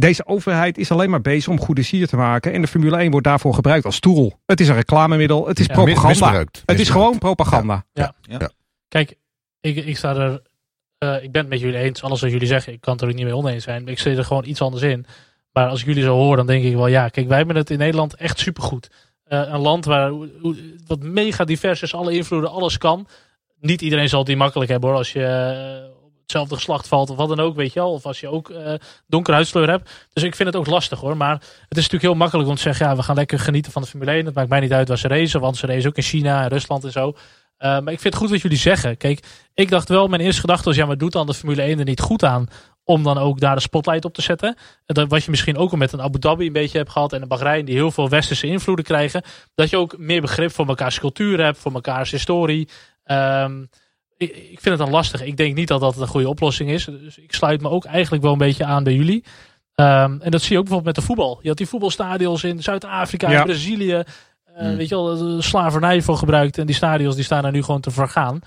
deze overheid is alleen maar bezig om goede sier te maken. En de Formule 1 wordt daarvoor gebruikt als tool. Het is een reclamemiddel. Het is Ja, propaganda. misbruikt. Het is gewoon propaganda. Kijk, ik, ik sta er. eh, ik ben het met jullie eens. Alles wat jullie zeggen, ik kan het er ook niet mee oneens zijn. Ik zie er gewoon iets anders in. Maar als ik jullie zo hoor, dan denk ik wel, ja, kijk, wij hebben het in Nederland echt supergoed. Eh een land waar wat mega divers is, alle invloeden, alles kan. Niet iedereen zal het die makkelijk hebben hoor. Als je eh, hetzelfde geslacht valt of wat dan ook, weet je wel. Of als je ook eh donkere huidskleur hebt. Dus ik vind het ook lastig hoor. Maar het is natuurlijk heel makkelijk om te zeggen, ja, we gaan lekker genieten van de Formule 1. Het maakt mij niet uit waar ze racen, want ze racen ook in China en Rusland en zo. Eh, maar ik vind het goed wat jullie zeggen. Kijk, ik dacht wel, mijn eerste gedachte was, ja, maar doet dan de Formule 1 er niet goed aan om dan ook daar de spotlight op te zetten? En dat, wat je misschien ook al met een Abu Dhabi een beetje hebt gehad en een Bahrein, die heel veel westerse invloeden krijgen, dat je ook meer begrip voor mekaars cultuur hebt, voor mekaars historie. Ehm, ik, ik vind het dan lastig. Ik denk niet dat dat een goede oplossing is. Dus ik sluit me ook eigenlijk wel een beetje aan bij jullie. Ehm, en dat zie je ook bijvoorbeeld met de voetbal. Je had die voetbalstadions in Zuid-Afrika, Ja. Brazilië. eh, Hmm. Weet je wel, slavernij voor gebruikt. En die stadions die staan er nu gewoon te vergaan.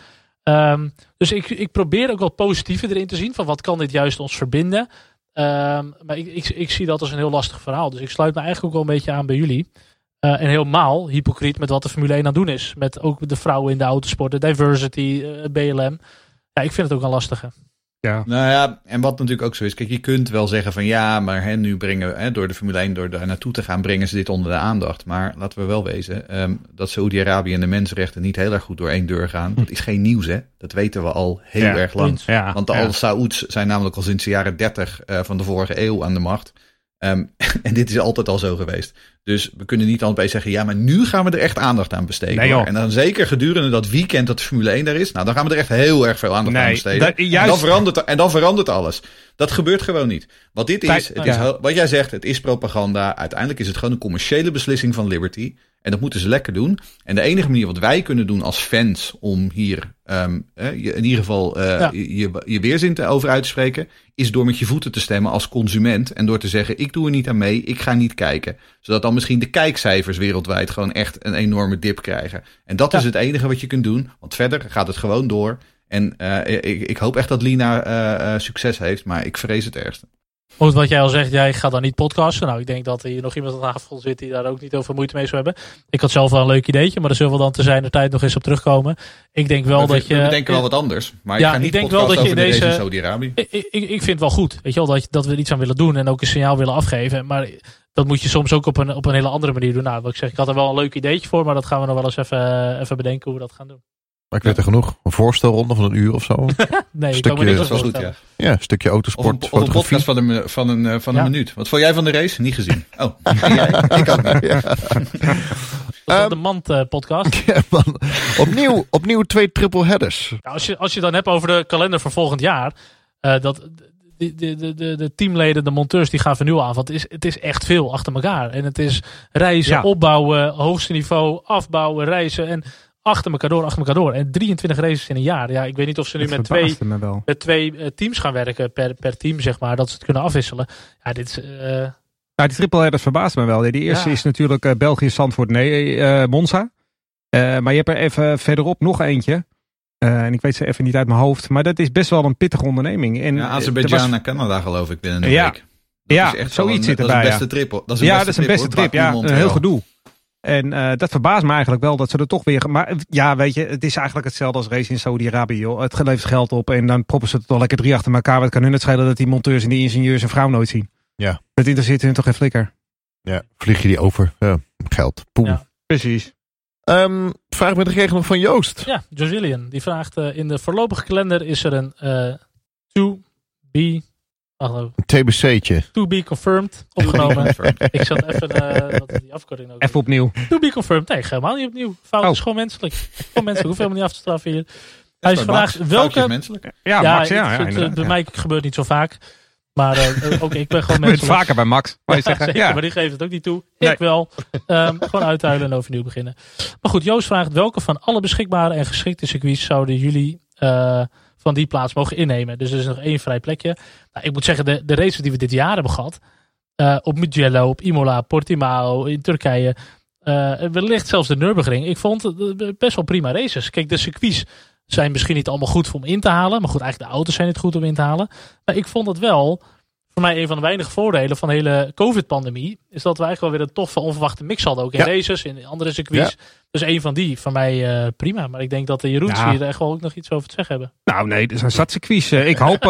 Ehm, dus ik, ik probeer ook wat positieve erin te zien. Van wat kan dit juist ons verbinden. Ehm, maar ik, ik, ik zie dat als een heel lastig verhaal. Dus ik sluit me eigenlijk ook wel een beetje aan bij jullie. Eh, en helemaal hypocriet met wat de Formule 1 aan het doen is. Met ook de vrouwen in de autosport, de diversity, eh, BLM. Ja, ik vind het ook een lastige. Ja. Nou ja, en wat natuurlijk ook zo is, kijk, je kunt wel zeggen van ja, maar hè, nu brengen we, hè, door de Formule 1, door daar naartoe te gaan, brengen ze dit onder de aandacht. Maar laten we wel wezen, ehm, dat Saoedi-Arabië en de mensenrechten niet heel erg goed door één deur gaan. Dat is geen nieuws, hè. Dat weten we al heel Ja. erg lang. Ja, Want de ja. Al-Saoeds zijn namelijk al sinds de jaren 30 eh, van de vorige eeuw aan de macht. Ehm, <laughs> en dit is altijd al zo geweest. Dus we kunnen niet altijd zeggen, ja, maar nu gaan we er echt aandacht aan besteden. Nee, en dan zeker gedurende dat weekend dat de Formule 1 daar is. Nou, dan gaan we er echt heel erg veel aandacht aan Nee, besteden. dat- En, juist- dan verandert, en dan verandert alles. Dat gebeurt gewoon niet. Wat dit is, het is ja. heel- wat jij zegt, het is propaganda. Uiteindelijk is het gewoon een commerciële beslissing van Liberty. En dat moeten ze lekker doen. En de enige manier wat wij kunnen doen als fans om hier ehm, eh, je- in ieder geval eh, Ja. je, je, weerzin te over uit te spreken, is door met je voeten te stemmen als consument. En door te zeggen, ik doe er niet aan mee, ik ga niet kijken. Zodat dan misschien de kijkcijfers wereldwijd gewoon echt een enorme dip krijgen. En dat Ja. is het enige wat je kunt doen. Want verder gaat het gewoon door. En eh, ik, ik hoop echt dat Lina eh, succes heeft, maar ik vrees het ergste. Goed, wat jij al zegt, jij gaat dan niet podcasten. Nou, ik denk dat hier nog iemand aan tafel zit die daar ook niet over moeite mee zou hebben. Ik had zelf wel een leuk ideetje, maar daar zullen we dan te zijn de tijd nog eens op terugkomen. Ik denk wel we, dat je... we denken wel wat anders. Maar Ja, ik ga niet ik denk wel dat je in deze- Saudi-Arabië. Ik, ik, ik vind het wel goed, weet je wel, dat, dat we er iets aan willen doen en ook een signaal willen afgeven. Maar dat moet je soms ook op een, op een hele andere manier doen. Nou, wat ik zeg, ik had er wel een leuk ideetje voor, maar dat gaan we nog wel eens even, even bedenken hoe we dat gaan doen. Maar ik weet er genoeg. Een voorstelronde van een uur of zo. <laughs> Nee, ik kan me Stukje- goed, ja. Ja, een stukje Of een, autosport, of een podcast van een, van een, eh, van een Ja. minuut. Wat vond jij van de race? Niet gezien. <laughs> Oh, jij? <laughs> ik ook niet. Dat Ehm, de Mand eh, podcast. Ja, man. Opnieuw, opnieuw twee triple headers. Ja, als, je, als je dan hebt over de kalender voor volgend jaar. eh, dat de, de, de, de, de teamleden, de monteurs, die gaan nu aan. Want het is, het is echt veel achter elkaar. En het is reizen, Ja. opbouwen, hoogste niveau, afbouwen, reizen. En achter elkaar door, achter elkaar door. En 23 races in een jaar. Ja, ik weet niet of ze nu met twee, verbaasde me wel. met twee eh, teams gaan werken per, per team, zeg maar. Dat ze het kunnen afwisselen. Ja, dit is... eh, Nou, die triple headers verbaast me wel. Die eerste Ja. is natuurlijk eh, België, Zandvoort, nee, eh, Monza. Eh, maar je hebt er even verderop nog eentje. Eh, en ik weet ze even niet uit mijn hoofd. Maar dat is best wel een pittige onderneming. En, Ja, Azerbeidzjan was- naar Canada geloof ik binnen een Ja. week. Dat Ja, is echt wel zoiets een, zit dat is erbij, een ja. beste trip. hoor. Dat is een ja, beste dat is een beste trip. Ja, een heel gedoe. En eh, dat verbaast me eigenlijk wel dat ze er toch weer. Maar ja, weet je, het is eigenlijk hetzelfde als race in Saudi-Arabië. joh. Het levert geld op en dan proppen ze het toch lekker drie achter elkaar. Wat kan hun het schelen dat die monteurs en die ingenieurs een vrouw nooit zien? Ja. Dat interesseert hun toch geen flikker? Ja, vlieg je die over. Ja, geld. Poem. Ja. Precies. Ehm, vraag met de nog van Joost. ja, Josilian, die vraagt... eh, in de voorlopige kalender is er een eh to be... Wacht even. Een TBC'tje. To be confirmed opgenomen. <laughs> ik zat even... eh wat is die afkorting ook? Even opnieuw. To be confirmed. Nee, helemaal niet opnieuw. Fout Oh. is gewoon menselijk. Gewoon menselijk. Hoef helemaal niet af te straffen hier. Hij bij vraagt Max. welke- menselijk. Ja, Max, ja. ja, het- het- inderdaad, bij ja. mij gebeurt niet zo vaak. Maar eh, ook ik ben gewoon <laughs> Gebeurt mensen. vaker bij Max. Wou je <laughs> zeggen? Zeker, Ja. maar die geeft het ook niet toe. Nee. Ik wel. Ehm, gewoon uithuilen en overnieuw beginnen. Maar goed, Joost vraagt welke van alle beschikbare en geschikte circuits zouden jullie eh, van die plaats mogen innemen? Dus er is nog één vrij plekje. Nou, ik moet zeggen, de, de races die we dit jaar hebben gehad. eh, op Mugello, op Imola, Portimao, in Turkije. eh, wellicht zelfs de Nürburgring. Ik vond het eh, best wel prima races. Kijk, de circuits zijn misschien niet allemaal goed om in te halen. Maar goed, eigenlijk de auto's zijn niet goed om in te halen. Maar ik vond het wel voor mij een van de weinige voordelen van de hele COVID-pandemie. Is dat we eigenlijk wel weer een toffe, onverwachte mix hadden. Ook in Ja. races, in andere circuits. Dus een van die, van mij eh, prima. Maar ik denk dat de Jeroens Ja. hier echt wel ook nog iets over te zeggen hebben. Nou nee, er zijn zat circuits. Eh, Ik hoop, eh,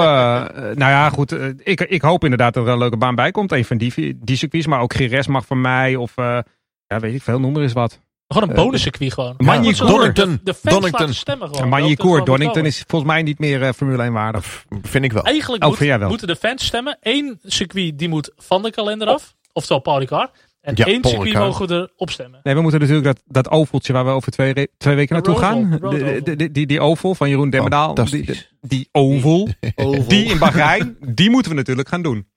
nou ja goed, ik, ik hoop inderdaad dat er een leuke baan bij komt. Een van die, die circuits, maar ook Gires mag van mij of, ja weet ik veel, noem er eens wat. Gewoon een Eh, bonuscircuit gewoon. Ja, Magny Donington. De, de fans Donington. laten stemmen gewoon. Van Donington is volgens mij niet meer eh, Formule 1 waardig. Vind ik wel. Eigenlijk Oh, moet- wel? moeten de fans stemmen. Eén circuit die moet van de kalender af. Oftewel Paul Ricard. En Ja, één Paul circuit Ricard. mogen we erop stemmen. Nee, we moeten natuurlijk dat, dat ovaltje waar we over twee, re- twee weken naartoe gaan. De De- de- die, die oval van Jeroen Demmerdaal. Die, die, oval. Oval. Die in Bahrein, die moeten we natuurlijk gaan doen.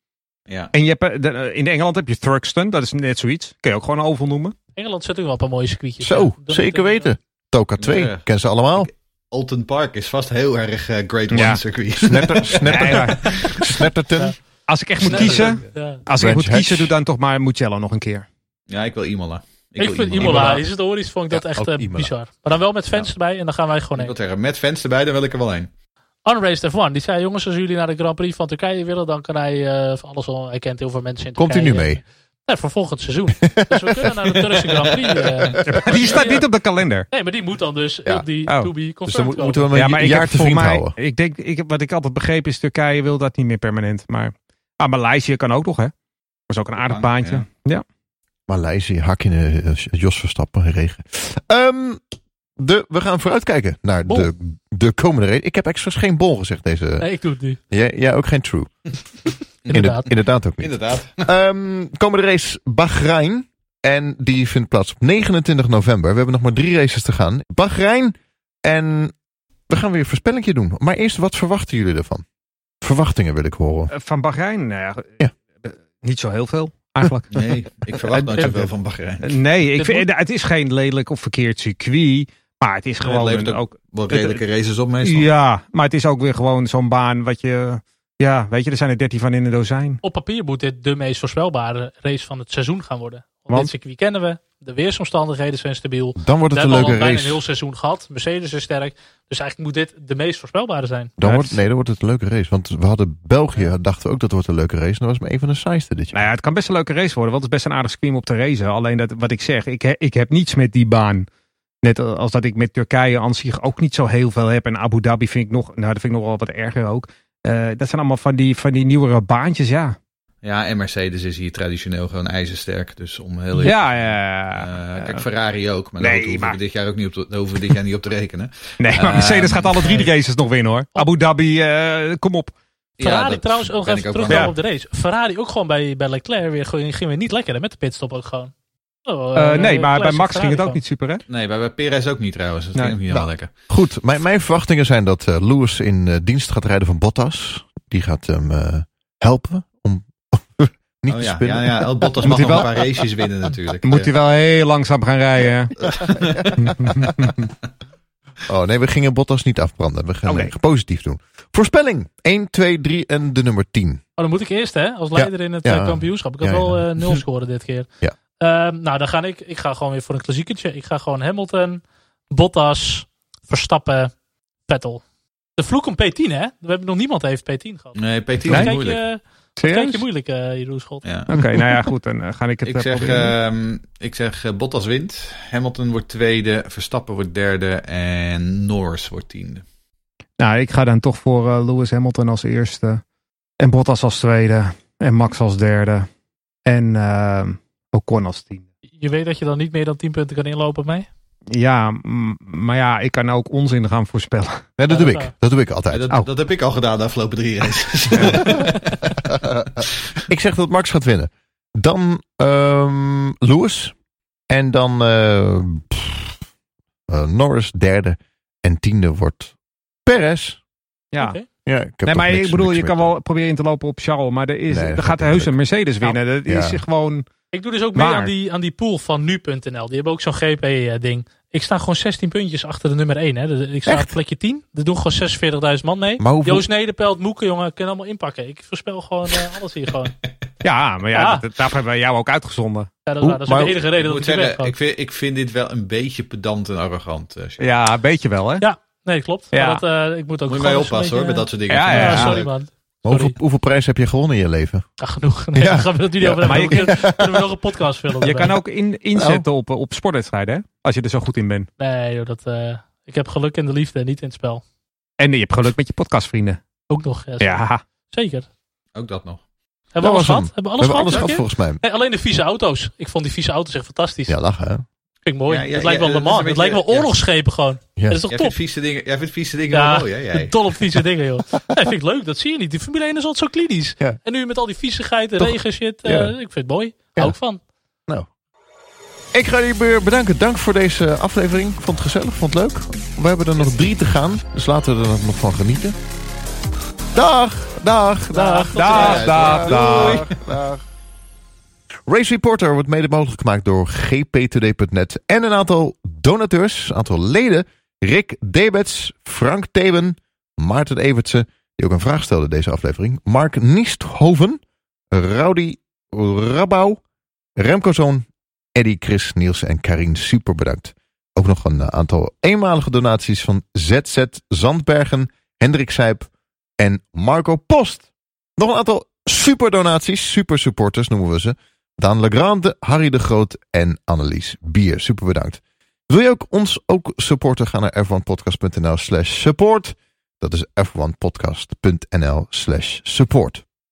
Ja. En je hebt, eh, in Engeland heb je Thruxton, dat is net zoiets. Kun je ook gewoon een oval noemen. Engeland zet ook wel een paar mooie circuitjes. Zo, Ja, zeker weten. Toka 2, Ja. ken ze allemaal. Alton Park is vast heel erg eh, Great Ja. One circuit. Snetter, <laughs> snetter, Nee, maar Snetterton. Ja. als ik echt moet Ja. kiezen, Ja. als ik moet kiezen, doe dan toch maar Mugello nog een keer. Ja, ik wil Imola. Ik, wil vind Imola, Imola. historisch vond ik dat Ja, echt eh, bizar. Maar dan wel met fans erbij en dan gaan wij gewoon Ik heen. wil zeggen, met fans erbij, dan wil ik er wel heen. Unraced F1, die zei jongens, als jullie naar de Grand Prix van Turkije willen, dan kan hij eh, van alles al. Hij kent heel veel mensen in Komt hij Turkije. nu mee? Ja, voor volgend seizoen. <laughs> dus we kunnen naar de Turkse Grand Prix. <laughs> eh. Die staat niet op de kalender. nee, maar die moet dan dus Ja. op die Oh. to be Dus dan komen. moeten we hem Ja, een maar ik jaar te voor vriend mij, houden. ik denk, ik, wat ik altijd begrepen is, Turkije wil dat niet meer permanent. Maar ah, Maleisië kan ook nog, hè? Dat is ook een aardig baantje. ja. Ja. Maleisië, hak in eh, Jos Verstappen, regen. Ehm, de, we gaan vooruitkijken naar Bol. de, de komende race. Ik heb expres geen bol gezegd deze. Nee, ik doe het nu. Jij, jij ook geen true. <laughs> Inderdaad. inderdaad ook niet. Inderdaad. Ehm, komende race Bahrein. En die vindt plaats op 29 november. We hebben nog maar drie races te gaan. Bahrein. En we gaan weer een voorspellingje doen. Maar eerst, wat verwachten jullie ervan? Verwachtingen wil ik horen. Eh, Van Bahrein, nou ja, Ja. eh, niet zo heel veel eigenlijk. Nee, ik <laughs> verwacht nooit Eh, zoveel van Bahrein. Nee, ik vind, het is geen lelijk of verkeerd circuit. Maar het is gewoon het levert een- ook. Wel redelijke races op meestal. Ja, maar het is ook weer gewoon zo'n baan wat je. Ja, weet je, er zijn er 13 van in een dozijn. Op papier moet dit de meest voorspelbare race van het seizoen gaan worden. Want, Want? dit circuit kennen we. De weersomstandigheden zijn stabiel. Dan wordt We het hebben een al leuke bijna een race. heel seizoen gehad. Mercedes is sterk. Dus eigenlijk moet dit de meest voorspelbare zijn. Dan wordt, het- nee, dan wordt het een leuke race. Want we hadden België, dachten we ook dat het wordt een leuke race. En dat was maar een van de saaiste dit jaar. Nou ja, het kan best een leuke race worden, want het is best een aardig scream op te racen. Alleen dat, wat ik zeg, ik, he- ik heb niets met die baan. Net als dat ik met Turkije aan zich ook niet zo heel veel heb. En Abu Dhabi vind ik nog, nou dat vind ik nog wel wat erger ook. Eh, dat zijn allemaal van die, van die nieuwere baantjes, ja. Ja, en Mercedes is hier traditioneel gewoon ijzersterk. Dus om heel Ja, ja, Eh, ja. kijk, Ferrari ook. Maar Nee, daar hoeven maar- we dit jaar ook niet op te, daar hoeven we dit jaar niet op te rekenen. <laughs> Nee, maar Mercedes Ehm, gaat alle drie de races nog winnen hoor. Abu Dhabi, eh, kom op. Ferrari dat trouwens, ook even ook terug op de race. Ferrari ook gewoon bij, bij Leclerc weer, gewoon- ging weer niet lekker hè, met de pitstop ook gewoon. Oh, Eh, eh, nee, maar bij Max ging het ook niet super hè. Nee, bij, bij Perez ook niet trouwens. Dat Nee. ging ook niet helemaal Nou. lekker. Goed, mijn, mijn verwachtingen zijn dat eh, Lewis in dienst gaat rijden van Bottas. Die gaat hem eh, helpen om <laughs> niet Oh te ja, spinnen. ja, ja, El Bottas Moet mag nog een wel- paar races winnen natuurlijk. Moet hij wel heel langzaam gaan rijden. <laughs> Oh nee, we gingen Bottas niet afbranden. We gaan eh, positief doen. Voorspelling. 1, 2, 3 en de nummer 10. Oh, dan moet ik eerst hè, als leider in het Ja. kampioenschap. Ik had wel ja. eh, nul scoren dit keer. Ja. Ehm, nou, dan ga ik, ik ga gewoon weer voor een klassiekertje. Ik ga gewoon Hamilton, Bottas, Verstappen, Vettel. De vloek om P10 hè? We hebben nog niemand heeft P10 gehad. Nee, P10 Wat is kijk moeilijk. je, wat Serieus? kijk je moeilijk, eh Jeroen Schot. Ja. Oké, nou ja, goed. Dan eh, ga ik het Ik eh, zeg, proberen. ehm, ik zeg Bottas wint, Hamilton wordt tweede, Verstappen wordt derde en Norris wordt tiende. Nou, ik ga dan toch voor Lewis Hamilton als eerste. En Bottas als tweede. En Max als derde. En eh, Ocon als tiende. Je weet dat je dan niet meer dan 10 punten kan inlopen op mij? Ja, maar ja, ik kan ook onzin gaan voorspellen. Nee, dat Ja, doe dat ik. Dat doe ik Ja, altijd. dat, Au. dat heb ik al gedaan de afgelopen drie races. <laughs> ik zeg dat Max gaat winnen. Dan ehm Lewis. En dan eh, pff, eh, Norris derde. En tiende wordt Perez. Ja. Ja, ik heb Nee, maar niks- ik bedoel, je kan wel proberen in te lopen op Charles, maar er, is, Nee, er dat gaat heus een Mercedes winnen. Dat Ja. is gewoon... Ik doe dus ook mee aan die, aan die pool van nu.nl. Die hebben ook zo'n GP-ding. Ik sta gewoon 16 puntjes achter de nummer 1. Hè. Ik sta op plekje 10. Er doen gewoon 46.000 man mee. Hoeveel- Joost Nederpelt, Moeken, jongen, kunnen allemaal inpakken. Ik voorspel gewoon eh, alles hier gewoon. <laughs> Ja, maar ja, Ja. dat- daarvoor hebben we jou ook uitgezonden. Ja, dat, is Hoe- waar. dat is ook maar- de enige reden Ik dat ik zeggen, gewoon. ik vind, ik vind dit wel een beetje pedant en arrogant. eh. Ja, een beetje wel, hè? Nee, klopt. Ja. Maar dat, eh, ik moet ook Moet je mee oppassen hoor, met dat soort dingen. Ja, ja, Ja, sorry man. Maar Hoeveel, hoeveel prijs heb je gewonnen in je leven? Ja, genoeg. Nee, Ja. daar gaan we het nu niet Ja, over maar je- Kunnen we nog een podcast filmen? Je kan ook in, inzetten op, op sportwedstrijden, hè? Als je er zo goed in bent. Nee, joh, dat, eh, ik heb geluk in de liefde, niet in het spel. En je hebt geluk met je podcastvrienden. Ook nog. Ja, zeker. Ja, Zeker. Ook dat nog. Hebben we Dat alles gehad? Hebben we We alles hebben alles gehad? gehad volgens mij. Nee, alleen de vieze auto's. Ik vond die vieze auto's echt fantastisch. Ja, lachen hè? Vind ik mooi. Ja, ja, het lijkt wel Le dat Mans. een Het lijkt wel ja. oorlogsschepen gewoon. Ja. Dat is toch Jij top? vindt vieze dingen, jij vindt vieze dingen Ja, wel mooi, hè? Jij? Dol op vieze dingen, joh. Nee, vind ik leuk. Dat zie je niet. Die Formule 1 is altijd zo klinisch. Ja. En nu met al die viezigheid en regen shit. eh. Ik vind het mooi. Ja. Hou ik van. Ik ga jullie weer bedanken. Dank voor deze aflevering. Ik vond het gezellig, vond het leuk. We hebben er nog drie te gaan. Dus laten we er nog van genieten. Dag, dag, dag, Dag, dag, dag, dag, dag. Race Reporter wordt mede mogelijk gemaakt door gptoday.net en een aantal donateurs, een aantal leden. Rick Debets, Frank Theben, Maarten Evertsen, die ook een vraag stelde deze aflevering. Mark Niesthoven, Rowdy Rabau, Remco Zoon, Eddie, Chris, Niels en Karin. Super bedankt. Ook nog een aantal eenmalige donaties van ZZ Zandbergen, Hendrik Sijp en Marco Post. Nog een aantal super donaties, super supporters noemen we ze. Daan Legrande, Harry de Groot en Annelies Bier. Super bedankt. Wil je ook ons ook supporten? Ga naar f1podcast.nl slash support. Dat is f1podcast.nl slash support.